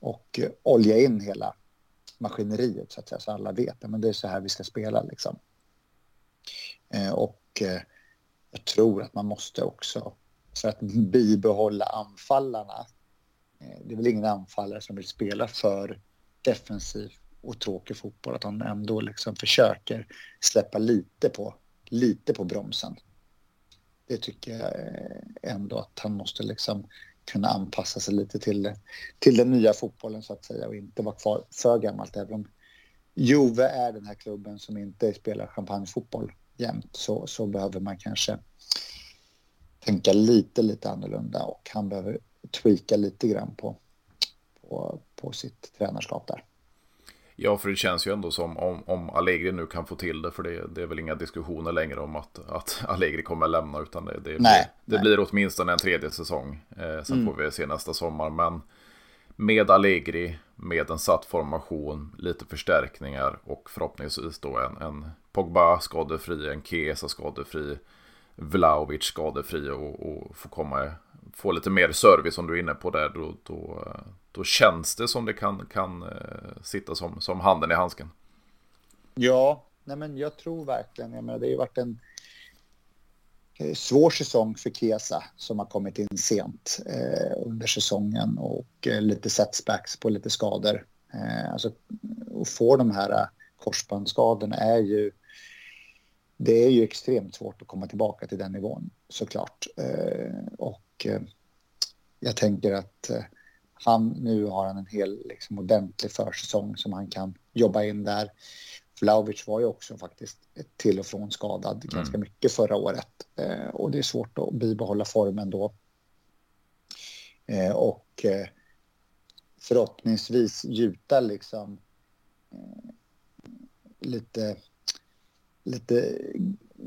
och olja in hela maskineriet så att säga så alla vet att det är så här vi ska spela liksom. Eh, och eh, jag tror att man måste också för att bibehålla anfallarna. Eh, det är väl ingen anfallare som vill spela för defensiv och tråkig fotboll att han ändå liksom försöker släppa lite på lite på bromsen. Det tycker jag eh, ändå att han måste liksom kunna anpassa sig lite till, till den nya fotbollen så att säga och inte vara kvar för gammalt. Även om Jove är den här klubben som inte spelar champagnefotboll jämt så, så behöver man kanske tänka lite, lite annorlunda och han behöver tweaka lite grann på, på, på sitt tränarskap där. Ja, för det känns ju ändå som om, om Allegri nu kan få till det, för det, det är väl inga diskussioner längre om att, att Allegri kommer lämna, utan det, det, nej, det nej. blir åtminstone en tredje säsong. Eh, sen mm. får vi se nästa sommar, men med Allegri, med en satt formation, lite förstärkningar och förhoppningsvis då en, en Pogba skadefri, en Kesa skadefri, Vlaovic skadefri och, och få komma få lite mer service som du är inne på där, då, då, då känns det som det kan, kan eh, sitta som, som handen i handsken. Ja, nej men jag tror verkligen, jag menar, det har ju varit en eh, svår säsong för Kesa som har kommit in sent eh, under säsongen och eh, lite setbacks på lite skador. Eh, alltså, att få de här eh, korsbandsskadorna är ju det är ju extremt svårt att komma tillbaka till den nivån såklart. Eh, och eh, jag tänker att eh, han, nu har han en hel liksom, ordentlig försäsong som han kan jobba in där. Vlahovic var ju också faktiskt till och från skadad mm. ganska mycket förra året och det är svårt att bibehålla formen då. Och förhoppningsvis gjuta liksom lite, lite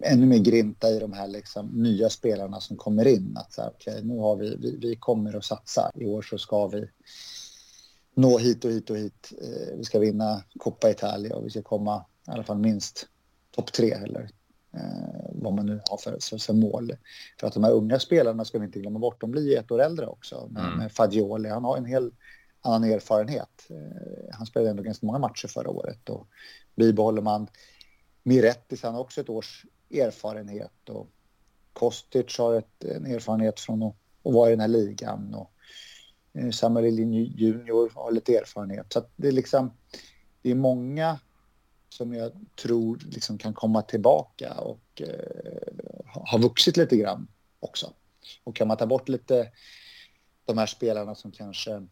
ännu mer grinta i de här liksom nya spelarna som kommer in. Att så här, okay, nu har vi, vi, vi kommer att satsa. I år så ska vi nå hit och hit och hit. Eh, vi ska vinna Coppa Italia och vi ska komma i alla fall minst topp tre eller eh, vad man nu har för, för, för, mål. För att de här unga spelarna ska vi inte glömma bort, de blir ett år äldre också. Men mm. med Fagioli, han har en hel annan erfarenhet. Eh, han spelade ändå ganska många matcher förra året och bibehåller man Mirettis, han har också ett års erfarenhet och Kostic har ett, en erfarenhet från att, att vara i den här ligan och eh, Samuel Junior har lite erfarenhet. Så det är liksom, det är många som jag tror liksom kan komma tillbaka och eh, har vuxit lite grann också. Och kan man ta bort lite de här spelarna som kanske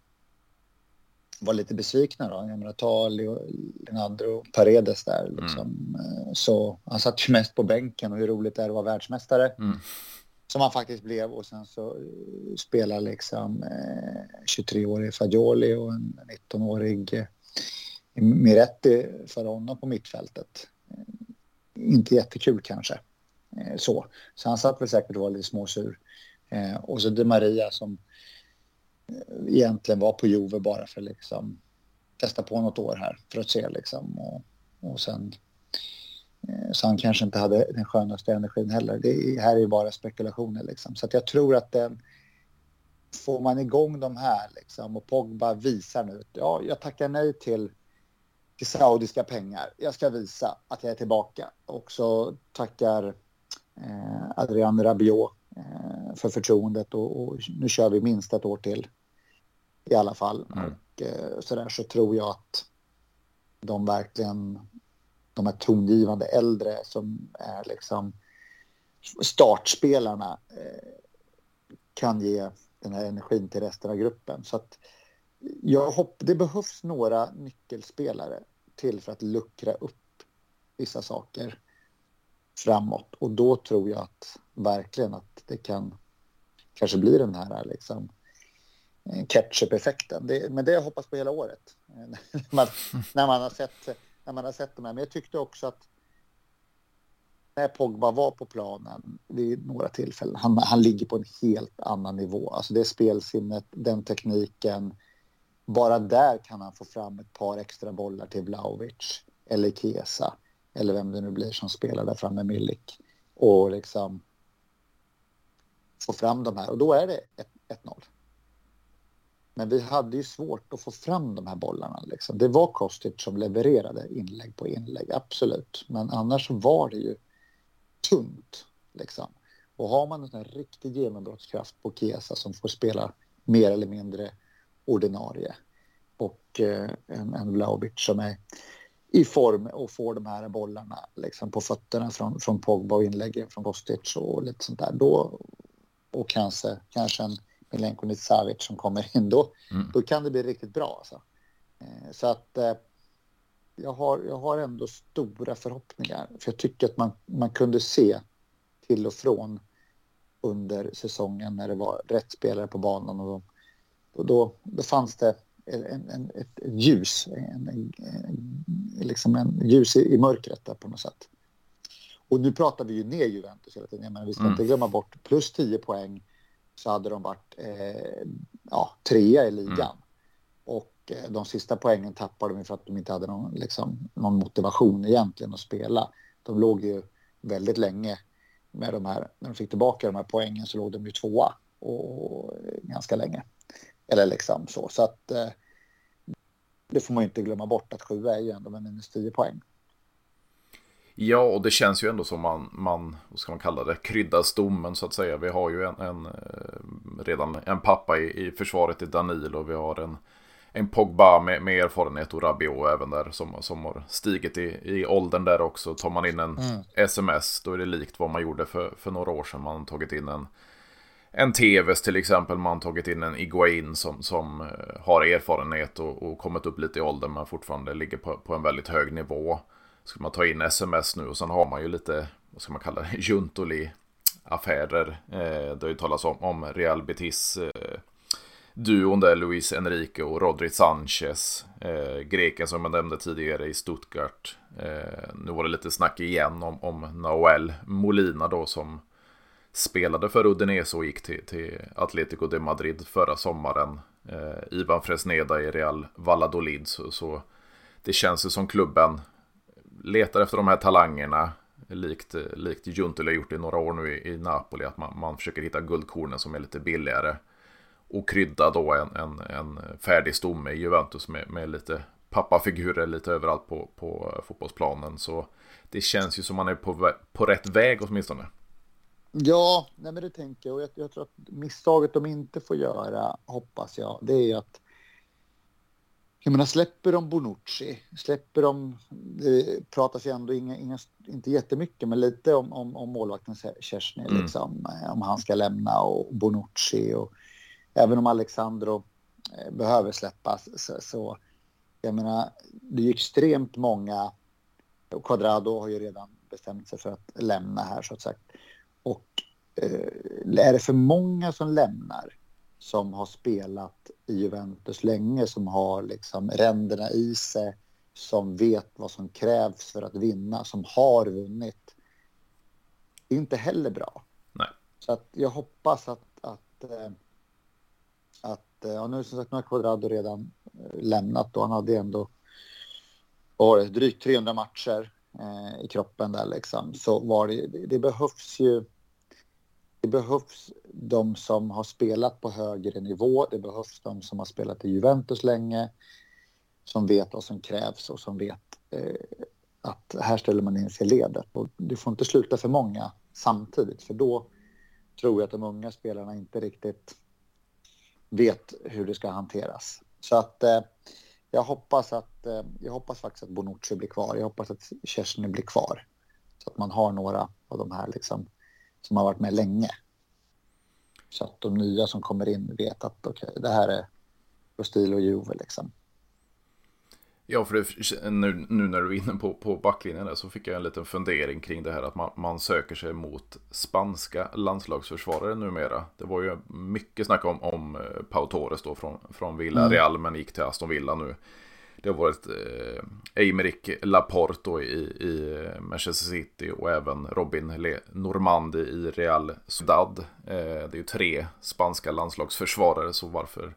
var lite besvikna då. Jag menar, ta Leonardo Paredes där mm. liksom. Mm. Så han satt ju mest på bänken och hur roligt det är att vara världsmästare. Mm. Som han faktiskt blev och sen så eh, spelar liksom eh, 23-årig Fagioli och en 19-årig eh, Miretti för honom på mittfältet. Eh, inte jättekul kanske. Eh, så. så han satt väl säkert och var lite småsur. Eh, och så De Maria som egentligen var på Jove bara för liksom testa på något år här för att se liksom och, och sen eh, så han kanske inte hade den skönaste energin heller. Det här är ju bara spekulationer liksom. Så att jag tror att den får man igång de här liksom och Pogba visar nu. Ja, jag tackar nej till, till saudiska pengar. Jag ska visa att jag är tillbaka och så tackar eh, Adrian Rabiot eh, för förtroendet och, och, nu kör vi minst ett år till i alla fall. Mm. Och eh, så där så tror jag att de verkligen, de här tongivande äldre som är liksom startspelarna eh, kan ge den här energin till resten av gruppen. Så att jag hopp, det behövs några nyckelspelare till för att luckra upp vissa saker framåt. Och då tror jag att verkligen att det kan kanske bli den här liksom ketchup-effekten. men det har jag hoppats på hela året. man, när, man har sett, när man har sett de här. Men jag tyckte också att när Pogba var på planen vid några tillfällen, han, han ligger på en helt annan nivå. Alltså det spelsinnet, den tekniken. Bara där kan han få fram ett par extra bollar till Vlahovic eller Kesa eller vem det nu blir som spelar där framme, Milik. Och liksom få fram de här och då är det 1-0. Men vi hade ju svårt att få fram de här bollarna. Liksom. Det var Kostic som levererade inlägg på inlägg, absolut. Men annars var det ju tunt. Liksom. Och har man en sån riktig genombrottskraft på Kesa som får spela mer eller mindre ordinarie och eh, en, en Vlahovic som är i form och får de här bollarna liksom, på fötterna från, från Pogba och inläggen från Kostic och lite sånt där. Då, och kanske, kanske en Milenko Savic som kommer in, då, mm. då kan det bli riktigt bra. Alltså. Eh, så att eh, jag, har, jag har ändå stora förhoppningar. För jag tycker att man, man kunde se till och från under säsongen när det var rätt spelare på banan. Och då, då, då fanns det en, en, ett, ett ljus, en, en, liksom en ljus i, i mörkret där på något sätt. Och nu pratar vi ju ner Juventus hela tiden. Men vi ska mm. inte glömma bort plus 10 poäng så hade de varit eh, ja, trea i ligan. Mm. Och eh, de sista poängen tappade de för att de inte hade någon, liksom, någon motivation egentligen att spela. De låg ju väldigt länge med de här, när de fick tillbaka de här poängen så låg de ju tvåa och, och ganska länge. Eller liksom så. Så att eh, det får man ju inte glömma bort att sjua är ju ändå med minus 10 poäng. Ja, och det känns ju ändå som man, man vad ska man kalla det, kryddar stommen så att säga. Vi har ju en, en eh, redan en pappa i, i försvaret i Danilo och vi har en, en Pogba med, med erfarenhet och Rabiot även där som, som har stigit i, i åldern där också. Tar man in en mm. sms då är det likt vad man gjorde för, för några år sedan. Man har tagit in en, en TVs till exempel. Man har tagit in en Iguain som, som eh, har erfarenhet och, och kommit upp lite i åldern men fortfarande ligger på, på en väldigt hög nivå ska man ta in sms nu och sen har man ju lite, vad ska man kalla det, juntoli affärer. Eh, det har ju talats om, om Real Betis eh, duon där, Luis Enrique och Rodri Sanchez. Eh, greken som jag nämnde tidigare i Stuttgart. Eh, nu var det lite snack igen om, om Noel Molina då som spelade för Udinese och gick till, till Atletico de Madrid förra sommaren. Eh, Ivan Fresneda i Real Valladolid. Så, så det känns ju som klubben letar efter de här talangerna. Likt, likt Juntele har gjort i några år nu i, i Napoli. Att man, man försöker hitta guldkornen som är lite billigare. Och krydda då en, en, en färdig stomme i Juventus med, med lite pappafigurer lite överallt på, på fotbollsplanen. Så det känns ju som man är på, på rätt väg åtminstone. Ja, nej men det tänker jag. Och jag, jag tror att misstaget de inte får göra, hoppas jag, det är att jag menar, släpper de Bonucci, släpper de, det pratas ju ändå inga, inga, inte jättemycket, men lite om, om, om målvakten Kersny, mm. liksom, eh, om han ska lämna och Bonucci och även om Alexandro eh, behöver släppas så, så, jag menar, det är ju extremt många, och Quadrado har ju redan bestämt sig för att lämna här så att säga. Och eh, är det för många som lämnar som har spelat i Juventus länge, som har liksom ränderna i sig, som vet vad som krävs för att vinna, som har vunnit. Det är inte heller bra. Nej. Så att jag hoppas att, att, eh, att eh, ja, nu som sagt, nu har Quadrado redan eh, lämnat och han hade ändå drygt 300 matcher eh, i kroppen där liksom. Så var det, det behövs ju det behövs de som har spelat på högre nivå. Det behövs de som har spelat i Juventus länge, som vet vad som krävs och som vet eh, att här ställer man in sig i ledet. Och du får inte sluta för många samtidigt, för då tror jag att de unga spelarna inte riktigt vet hur det ska hanteras. Så att eh, jag hoppas att eh, jag hoppas faktiskt att Bonucci blir kvar. Jag hoppas att Kerstin blir kvar så att man har några av de här liksom som har varit med länge. Så att de nya som kommer in vet att okej, okay, det här är Rostil och Juve liksom. Ja, för det, nu, nu när du är inne på, på backlinjen där, så fick jag en liten fundering kring det här att man, man söker sig mot spanska landslagsförsvarare numera. Det var ju mycket snack om, om eh, Pau Torres då från, från Villarreal mm. men gick till Aston Villa nu. Det har varit eh, Eimerick Laporte i, i Manchester City och även Robin Le Normandi i Real Sociedad. Eh, det är ju tre spanska landslagsförsvarare så varför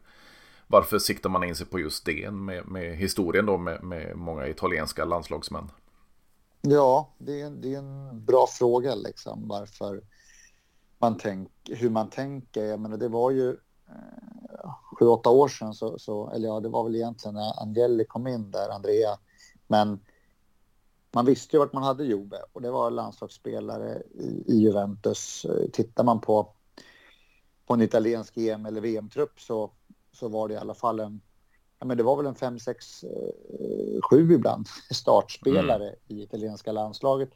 varför siktar man in sig på just det med, med historien då med, med, många italienska landslagsmän? Ja, det är, det är en bra fråga liksom varför man tänk, hur man tänker. Jag menar, det var ju eh, sju, åtta år sedan, så, så, eller ja, det var väl egentligen när Angeli kom in där, Andrea. Men man visste ju vart man hade Juve och det var landslagsspelare i, i Juventus. Tittar man på, på en italiensk EM eller VM-trupp så så var det i alla fall en, ja men det var väl en fem, sex, eh, sju ibland startspelare mm. i italienska landslaget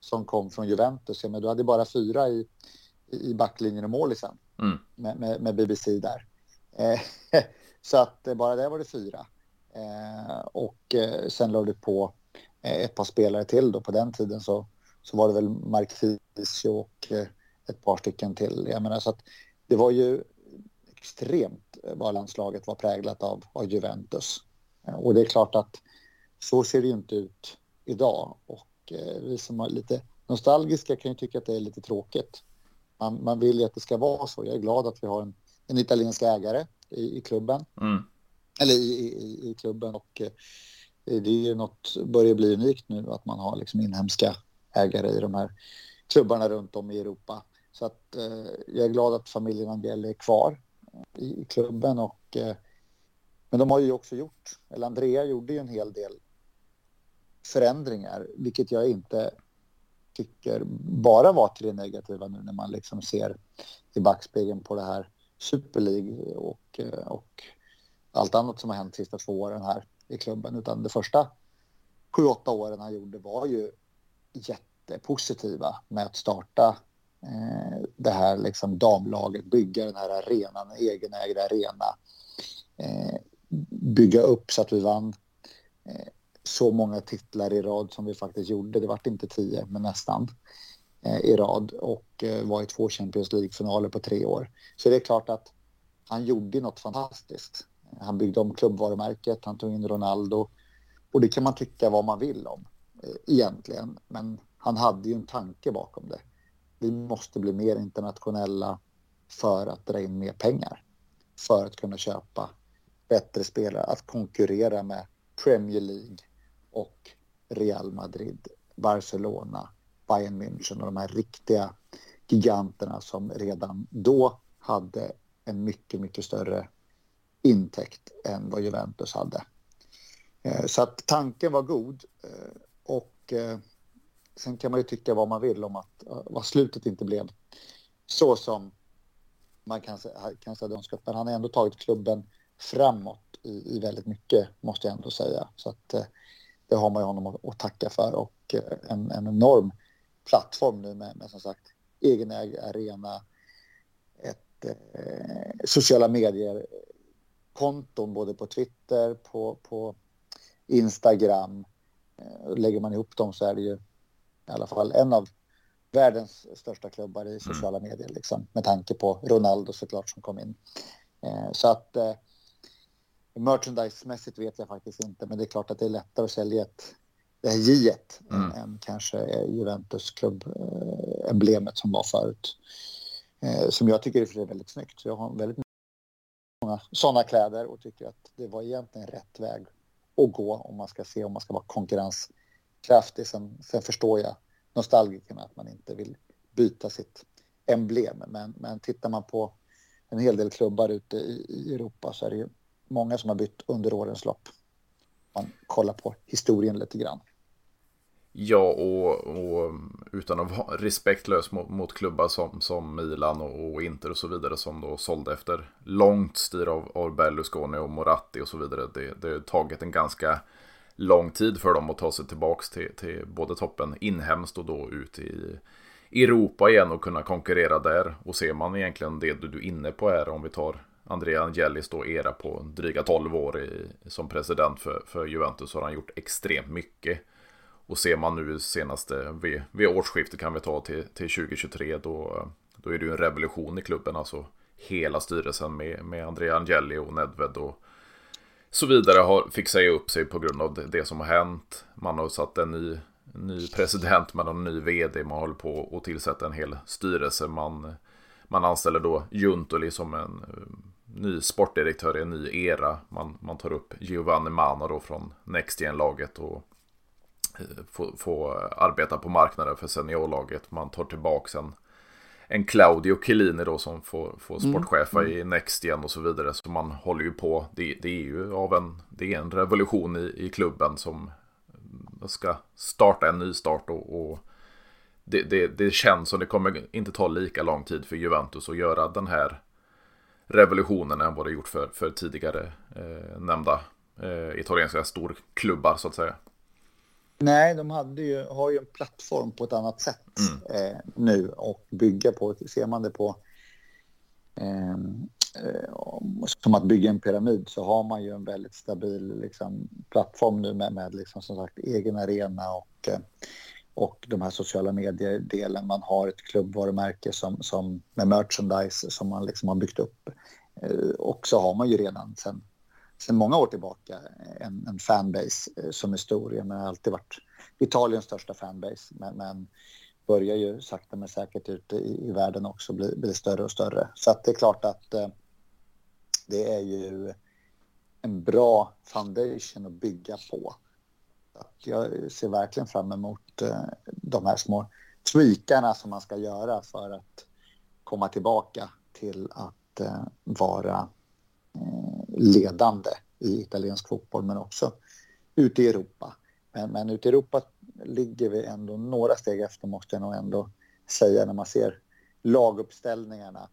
som kom från Juventus. Ja, men du hade bara fyra i, i backlinjen och målisen mm. med, med, med, BBC där. Eh, så att eh, bara där var det fyra. Eh, och sen lade du på ett par spelare till då. På den tiden så, så var det väl Marquisio och ett par stycken till. Jag menar, så att det var ju extremt vad landslaget var präglat av, av Juventus. Och det är klart att så ser det ju inte ut idag. Och eh, vi som är lite nostalgiska kan ju tycka att det är lite tråkigt. Man, man vill ju att det ska vara så. Jag är glad att vi har en, en italiensk ägare i, i klubben. Mm. Eller i, i, i, klubben. Och eh, det är ju något, börjar bli unikt nu att man har liksom inhemska ägare i de här klubbarna runt om i Europa. Så att eh, jag är glad att familjen Angel är kvar i klubben. Och, eh, men de har ju också gjort, eller Andrea gjorde ju en hel del förändringar, vilket jag inte tycker bara var till det negativa nu när man liksom ser i backspegeln på det här Super League och, eh, och allt annat som har hänt de sista två åren här i klubben. Utan de första sju, åtta åren han gjorde var ju jättepositiva med att starta Eh, det här liksom damlaget, bygga den här arenan, en egenägd arena. Eh, bygga upp så att vi vann eh, så många titlar i rad som vi faktiskt gjorde. Det vart inte tio, men nästan Eh, i rad och eh, var i två Champions League-finaler på tre år. Så det är klart att han gjorde något fantastiskt. Han byggde om klubbvarumärket, han tog in Ronaldo och det kan man tycka vad man vill om eh, egentligen. Men han hade ju en tanke bakom det vi måste bli mer internationella för att dra in mer pengar. För att kunna köpa bättre spelare, att konkurrera med Premier League och Real Madrid, Barcelona, Bayern München och de här riktiga giganterna som redan då hade en mycket, mycket större intäkt än vad Juventus hade. Eh, så att tanken var god eh, och eh, Sen kan man ju tycka vad man vill om att vad slutet inte blev så som man kanske, kanske hade önskat. Men han har ändå tagit klubben framåt i, i väldigt mycket, måste jag ändå säga. Så att det har man ju honom att, att tacka för och en, en enorm plattform nu med, med som sagt egenägd arena, ett eh, sociala medier konton både på Twitter, på, på Instagram. Eh, lägger man ihop dem så är det ju i alla fall en av världens största klubbar i sociala mm. medier, liksom, med tanke på Ronaldo såklart som kom in. Eh, så att eh, merchandise-mässigt vet jag faktiskt inte, men det är klart att det är lättare att sälja ett det här J mm. än kanske Juventus klubb-emblemet som var förut. Eh, som jag tycker är väldigt snyggt. Så jag har väldigt många sådana kläder och tycker att det var egentligen rätt väg att gå om man ska se om man ska vara konkurrens kraftig. Sen, sen förstår jag nostalgikerna att man inte vill byta sitt emblem. Men, men tittar man på en hel del klubbar ute i, i Europa så är det ju många som har bytt under årens lopp. Man kollar på historien lite grann. Ja, och, och, utan att vara respektlös mot, mot klubbar som, som Milan och, och, Inter och så vidare som då sålde efter långt styr av, av Berlusconi och Moratti och så vidare. Det, det har tagit en ganska lång tid för dem att ta sig tillbaka till, till både toppen inhemskt och då ut i Europa igen och kunna konkurrera där. Och ser man egentligen det du är inne på här om vi tar Andrea Angelis då era på dryga 12 år i, som president för, för Juventus har han gjort extremt mycket. Och ser man nu senaste, vid, vid årsskiftet kan vi ta till, till 2023, då, då är det ju en revolution i klubben. Alltså hela styrelsen med, med Andrea Angeli och Nedved och så vidare har, fick säga upp sig på grund av det, det som har hänt. Man har satt en ny, ny president, man har en ny vd, man håller på att tillsätta en hel styrelse. Man, man anställer då Juntoli som en eh, ny sportdirektör i en ny era. Man, man tar upp Giovanni Mana då från Next laget och får, får arbeta på marknaden för seniorlaget. Man tar tillbaka en, en Claudio Chiellini då som får, får mm. sportchefa mm. i Next och så vidare. Så man håller ju på. Det, det är ju av en, det är en revolution i, i klubben som ska starta en ny start och, och det, det, det, känns som det kommer inte ta lika lång tid för Juventus att göra den här revolutionen än vad det gjort för, för tidigare eh, nämnda eh, italienska storklubbar så att säga. Nej, de hade ju, har ju en plattform på ett annat sätt mm. eh, nu och bygga på. Ser man det på ehm, eh, som att bygga en pyramid så har man ju en väldigt stabil liksom, plattform nu med, med liksom, som sagt egen arena och eh, och de här sociala medier-delen. Man har ett klubbvarumärke som, som, med merchandise som man liksom har byggt upp. Eh, och så har man ju redan sen, sen många år tillbaka eh, en, en fanbase eh, som är stor. Jag har alltid varit Italiens största fanbase, men, men börjar ju sakta men säkert ute i, i världen också bli, bli större och större. Så att det är klart att eh, det är ju en bra foundation att bygga på jag ser verkligen fram emot eh, de här små tweakarna som man ska göra för att komma tillbaka till att eh, vara eh, ledande i italiensk fotboll men också ute i Europa. Men, men ute i Europa ligger vi ändå några steg efter måste jag nog ändå säga när man ser laguppställningarna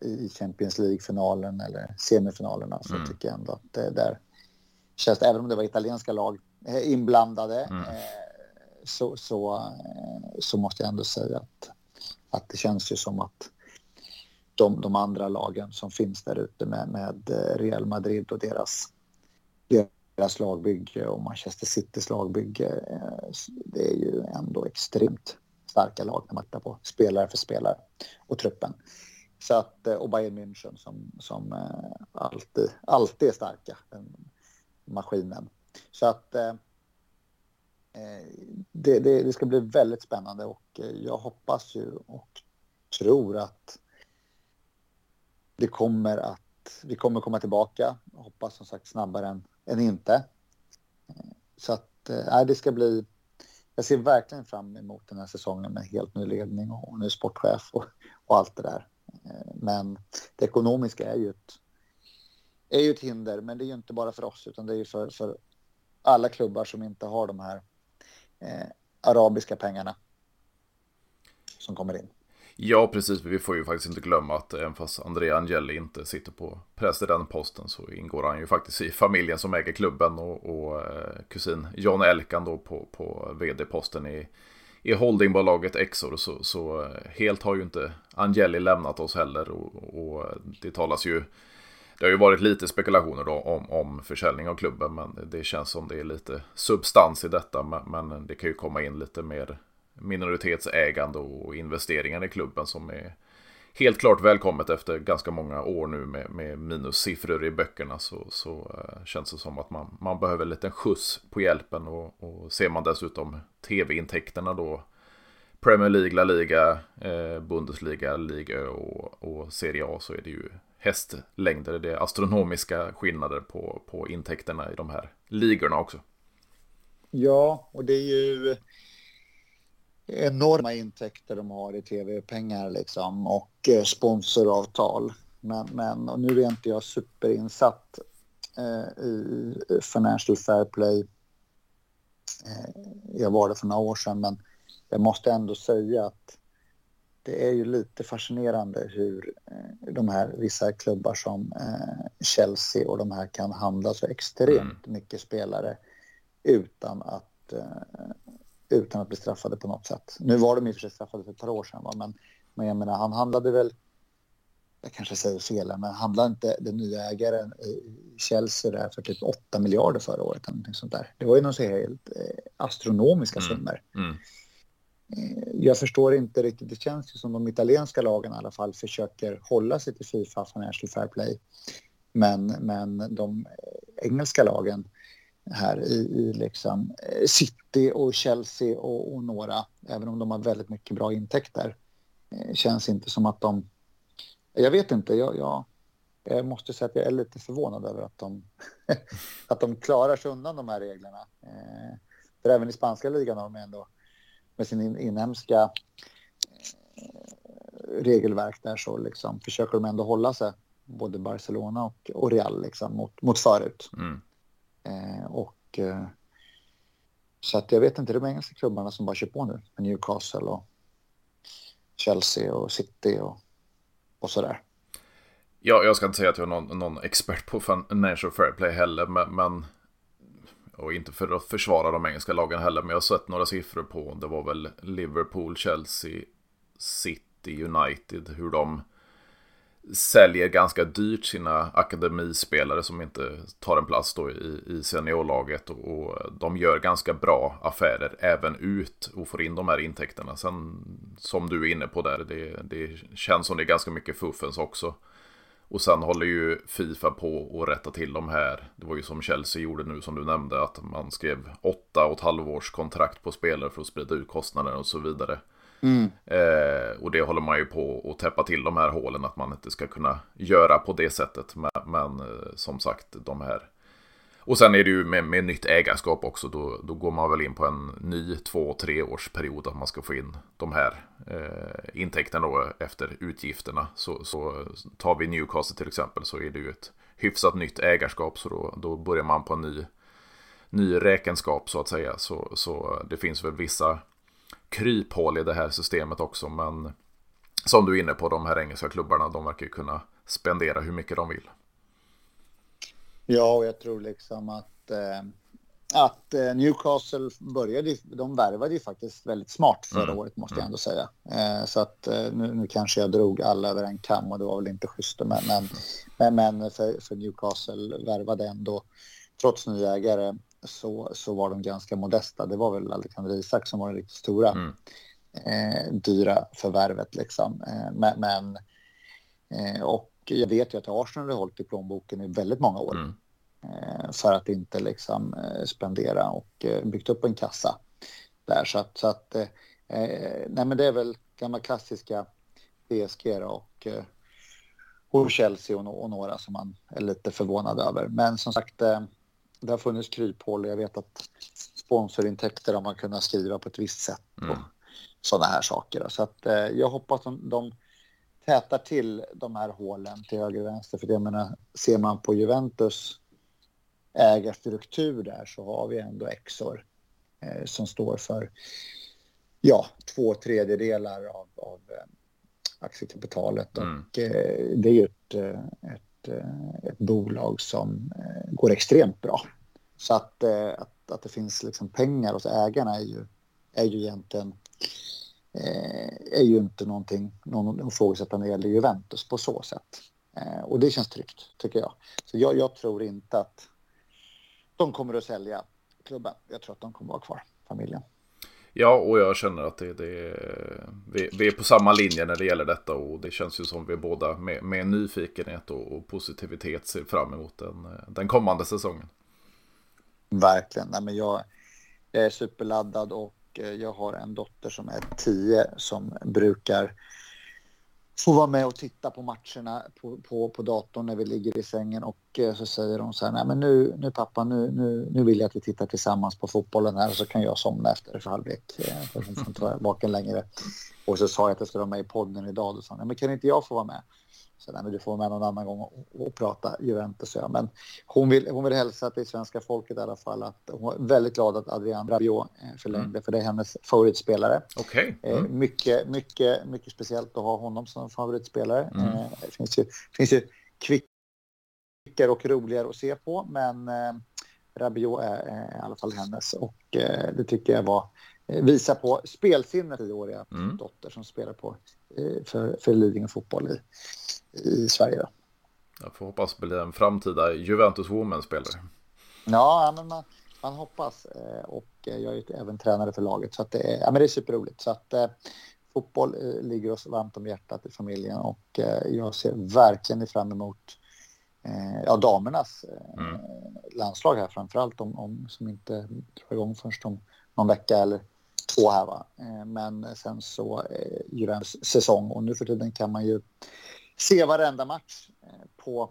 i Champions League-finalen eller semifinalerna så mm. tycker jag ändå att det där känns, även om det var italienska lag Eh, inblandade mm. Eh, så, så, eh, så måste jag ändå säga att, att det känns ju som att de, de andra lagen som finns där ute med, med eh, Real Madrid och deras, deras lagbygge och Manchester Citys lagbygge. Eh, det är ju ändå extremt starka lag när man tittar på spelare för spelare och truppen. Så att, eh, och Bayern München som, som alltid, alltid är starka, den maskinen. Så att det, det, det, ska bli väldigt spännande och jag hoppas ju och tror att det kommer att vi kommer komma tillbaka. Hoppas som sagt snabbare än, än inte. Så att eh, nej, det ska bli. Jag ser verkligen fram emot den här säsongen med helt ny ledning och ny sportchef och, och allt det där. Eh, men det ekonomiska är ju ett är ju ett hinder, men det är ju inte bara för oss utan det är ju för, för alla klubbar som inte har de här eh, arabiska pengarna som kommer in. Ja, precis. Vi får ju faktiskt inte glömma att även fast Andrea Angeli inte sitter på presidentposten så ingår han ju faktiskt i familjen som äger klubben och, och eh, kusin John Elkan då på, på vd-posten i, i holdingbolaget Exor. Så, så eh, helt har ju inte Angeli lämnat oss heller och, och det talas ju det har ju varit lite spekulationer då om, om försäljning av klubben, men det känns som det är lite substans i detta. Men, men det kan ju komma in lite mer minoritetsägande och investeringar i klubben som är helt klart välkommet efter ganska många år nu med, med minussiffror i böckerna så, så äh, känns det som att man, man behöver en liten skjuts på hjälpen och, och ser man dessutom tv-intäkterna då Premier League, La Liga, eh, Bundesliga, Liga e och, och Serie A så är det ju hästlängder. Det är astronomiska skillnader på, på intäkterna i de här ligorna också. Ja, och det är ju enorma intäkter de har i tv-pengar liksom och eh, sponsoravtal. Men, men och nu är inte jag superinsatt eh, i Financial Fair Play Eh, jag var det för några år sedan, men jag måste ändå säga att det är ju lite fascinerande hur eh, de här vissa klubbar som eh, Chelsea och de här kan handla så extremt mm. mycket spelare utan att, utan att bli straffade på något sätt. Nu var de i och för sig straffade för ett par år sedan, va? Men, men jag menar, han handlade väl jag kanske säger fel, men handlade inte den nya ägaren i Chelsea där för typ 8 miljarder förra året? Eller sånt där. Det var ju någon så helt eh, astronomiska mm. summor. Mm. Mm. Jag förstår inte riktigt, det känns ju som de italienska lagen i alla fall försöker hålla sig till Fifa Financial Fair Play. Men, men de engelska lagen här i, i liksom eh, City och Chelsea och, och några, även om de har väldigt mycket bra intäkter, eh, känns inte som att de jag vet inte. Jag, jag, jag, måste säga att jag är lite förvånad över att de, att de klarar sig undan de här reglerna. Eh, för även i spanska ligan har de ändå med sin inhemska regelverk där så liksom försöker de ändå hålla sig både Barcelona och, och Real liksom mot, mot förut. Mm. Eh, och eh, så att jag vet inte, det är de engelska klubbarna som bara kör på nu. Newcastle och Chelsea och City och och sådär. Ja, jag ska inte säga att jag är någon, någon expert på financial fair play heller, men, men, och inte för att försvara de engelska lagen heller, men jag har sett några siffror på, det var väl Liverpool, Chelsea, City, United, hur de säljer ganska dyrt sina akademispelare som inte tar en plats då i, i seniorlaget och, och, de gör ganska bra affärer även ut och får in de här intäkterna. Sen som du är inne på där, det, det känns som det är ganska mycket fuffens också. Och sen håller ju Fifa på att rätta till de här. Det var ju som Chelsea gjorde nu som du nämnde att man skrev åtta och ett halvårs kontrakt på spelare för att sprida ut kostnader och så vidare. Mm. Eh, och det håller man ju på att täppa till de här hålen att man inte ska kunna göra på det sättet. Men, men eh, som sagt, de här. Och sen är det ju med, med nytt ägarskap också. Då, då går man väl in på en ny två, tre års period att man ska få in de här eh, intäkterna då efter utgifterna. Så, så tar vi Newcastle till exempel så är det ju ett hyfsat nytt ägarskap. Så då, då börjar man på en ny, ny räkenskap så att säga. Så, så det finns väl vissa kryphål i det här systemet också. Men som du är inne på, de här engelska klubbarna, de verkar kunna spendera hur mycket de vill. Ja, och jag tror liksom att, eh, att eh, Newcastle började, de värvade ju faktiskt väldigt smart förra mm. året måste jag mm. ändå säga. Eh, så att eh, nu, nu, kanske jag drog alla över en kam och det var väl inte schysst. Men, men, men, men för, för Newcastle värvade ändå, trots ny ägare, så, så var de ganska modesta. Det var väl Alexander Isak som var den riktigt stora mm. eh, dyra förvärvet liksom. Eh, men, eh, och jag vet ju att Arsenal har hållit i plånboken i väldigt många år mm. Eh, för att inte liksom eh, spendera och eh, byggt upp en kassa där så att, så att nej men det är väl gamla klassiska PSG och och Chelsea och några som man är lite förvånad över. Men som sagt, det har funnits kryphål. Jag vet att sponsorintäkter har man kunnat skriva på ett visst sätt mm. och sådana här saker. Så att, eh, jag hoppas att de, de tätar till de här hålen till höger och vänster. För jag menar, ser man på Juventus ägarstruktur där så har vi ändå Exor eh, som står för ja, två tredjedelar av, av eh, aktiekapitalet. Mm. Och eh, det är ju ett, eh, ett eh, ett, bolag som eh, går extremt bra. Så att, eh, att, att det finns liksom pengar hos ägarna är ju, är ju egentligen är ju inte någonting, någon ifrågasätta när det gäller Juventus på så sätt. Och det känns tryggt, tycker jag. Så jag, jag tror inte att de kommer att sälja klubben. Jag tror att de kommer att vara kvar, familjen. Ja, och jag känner att det, det, vi, vi är på samma linje när det gäller detta och det känns ju som vi båda med, med nyfikenhet och, och, positivitet ser fram emot den, den kommande säsongen. Verkligen. Nej, men jag är superladdad och eh, jag har en dotter som är tio som brukar få vara med och titta på matcherna på, på, på datorn när vi ligger i sängen och eh, så säger de så här, nej men nu, nu pappa, nu, nu, nu vill jag att vi tittar tillsammans på fotbollen här och så kan jag somna efter för halvlek. För för att inte vara vaken längre. Och så sa jag att jag skulle vara med i podden idag och sa, nej men kan inte jag få vara med? Så nej, men du får med någon annan gång och, och prata Juventus. Ja. Men hon vill, hon vill hälsa till svenska folket i alla fall att hon är väldigt glad att Adrian Rabiot eh, förlängde, mm. för det är hennes favoritspelare. Okay. Mm. Eh, mycket, mycket, mycket speciellt att ha honom som favoritspelare. Mm. Eh, det finns ju, finns ju kvickare och roligare att se på, men Rabiot är, är i alla fall hennes och det tycker jag var visa på spelsinnet i åriga mm. dotter som spelar på för, för Lidingö fotboll i, i Sverige. Då. Jag får hoppas bli en framtida Juventus Women-spelare. Ja, men man, man hoppas. Eh, och jag är ju även tränare för laget. Så det, är, ja, men det är superroligt. Så att, eh, fotboll eh, ligger oss varmt om hjärtat i familjen. Och eh, jag ser verkligen fram emot eh, ja, damernas eh, mm. landslag här. Framförallt om, om, som inte drar igång först om någon vecka eller två här. Va? men sen så eh, Juventus säsong. Och nu för tiden kan man ju se varenda match eh, på,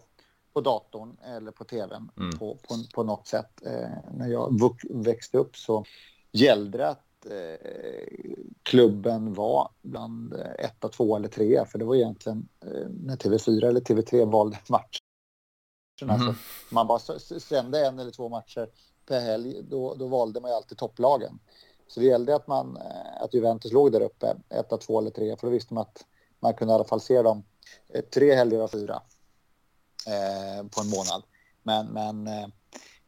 på datorn eller på tvn mm. på, på, på något sätt. Eh, när jag växte upp så gällde det att eh, klubben var bland etta, två eller tre. För det var egentligen när TV4 eller TV3 valde match. Mm. Alltså, man bara sände en eller två matcher per helg. Då, då valde man ju alltid topplagen. Så det gällde att, man, eh, att Juventus låg där uppe, etta, två eller tre. För då visste man att man kunde i alla fall se dem eh, tre helger av fyra eh, på en månad. Men, men eh,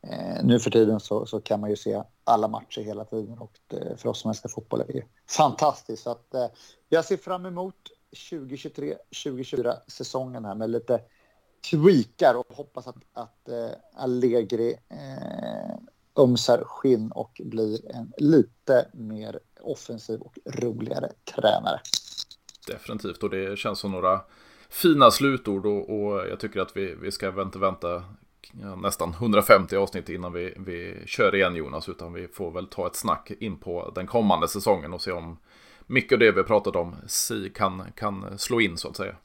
eh, nu för tiden så, så, kan man ju se alla matcher hela tiden och det, för oss som älskar fotboll är det fantastiskt. Så att, eh, jag ser fram emot 2023-2024 säsongen här med lite tweakar och hoppas att, att eh, Allegri eh, ömsar skinn och blir en lite mer offensiv och roligare tränare. Definitivt och det känns som några fina slutord och, och jag tycker att vi, vi ska vänta, vänta ja, nästan 150 avsnitt innan vi, vi kör igen Jonas. Utan vi får väl ta ett snack in på den kommande säsongen och se om mycket av det vi pratat om kan, kan slå in så att säga.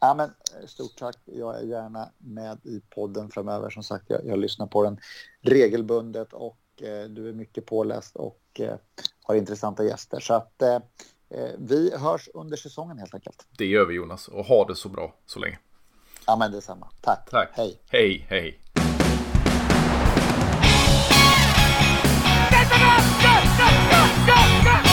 Ja, men, eh, stort tack. Jag är gärna med i podden framöver. Som sagt, jag, jag lyssnar på den regelbundet och eh, du är mycket påläst och eh, har intressanta gäster. Så att eh, eh vi hörs under säsongen helt enkelt. Det gör vi Jonas och ha det så bra så länge. Ja, men detsamma. Tack. Tack. Hej. Hej, hej. Go, go, go, go!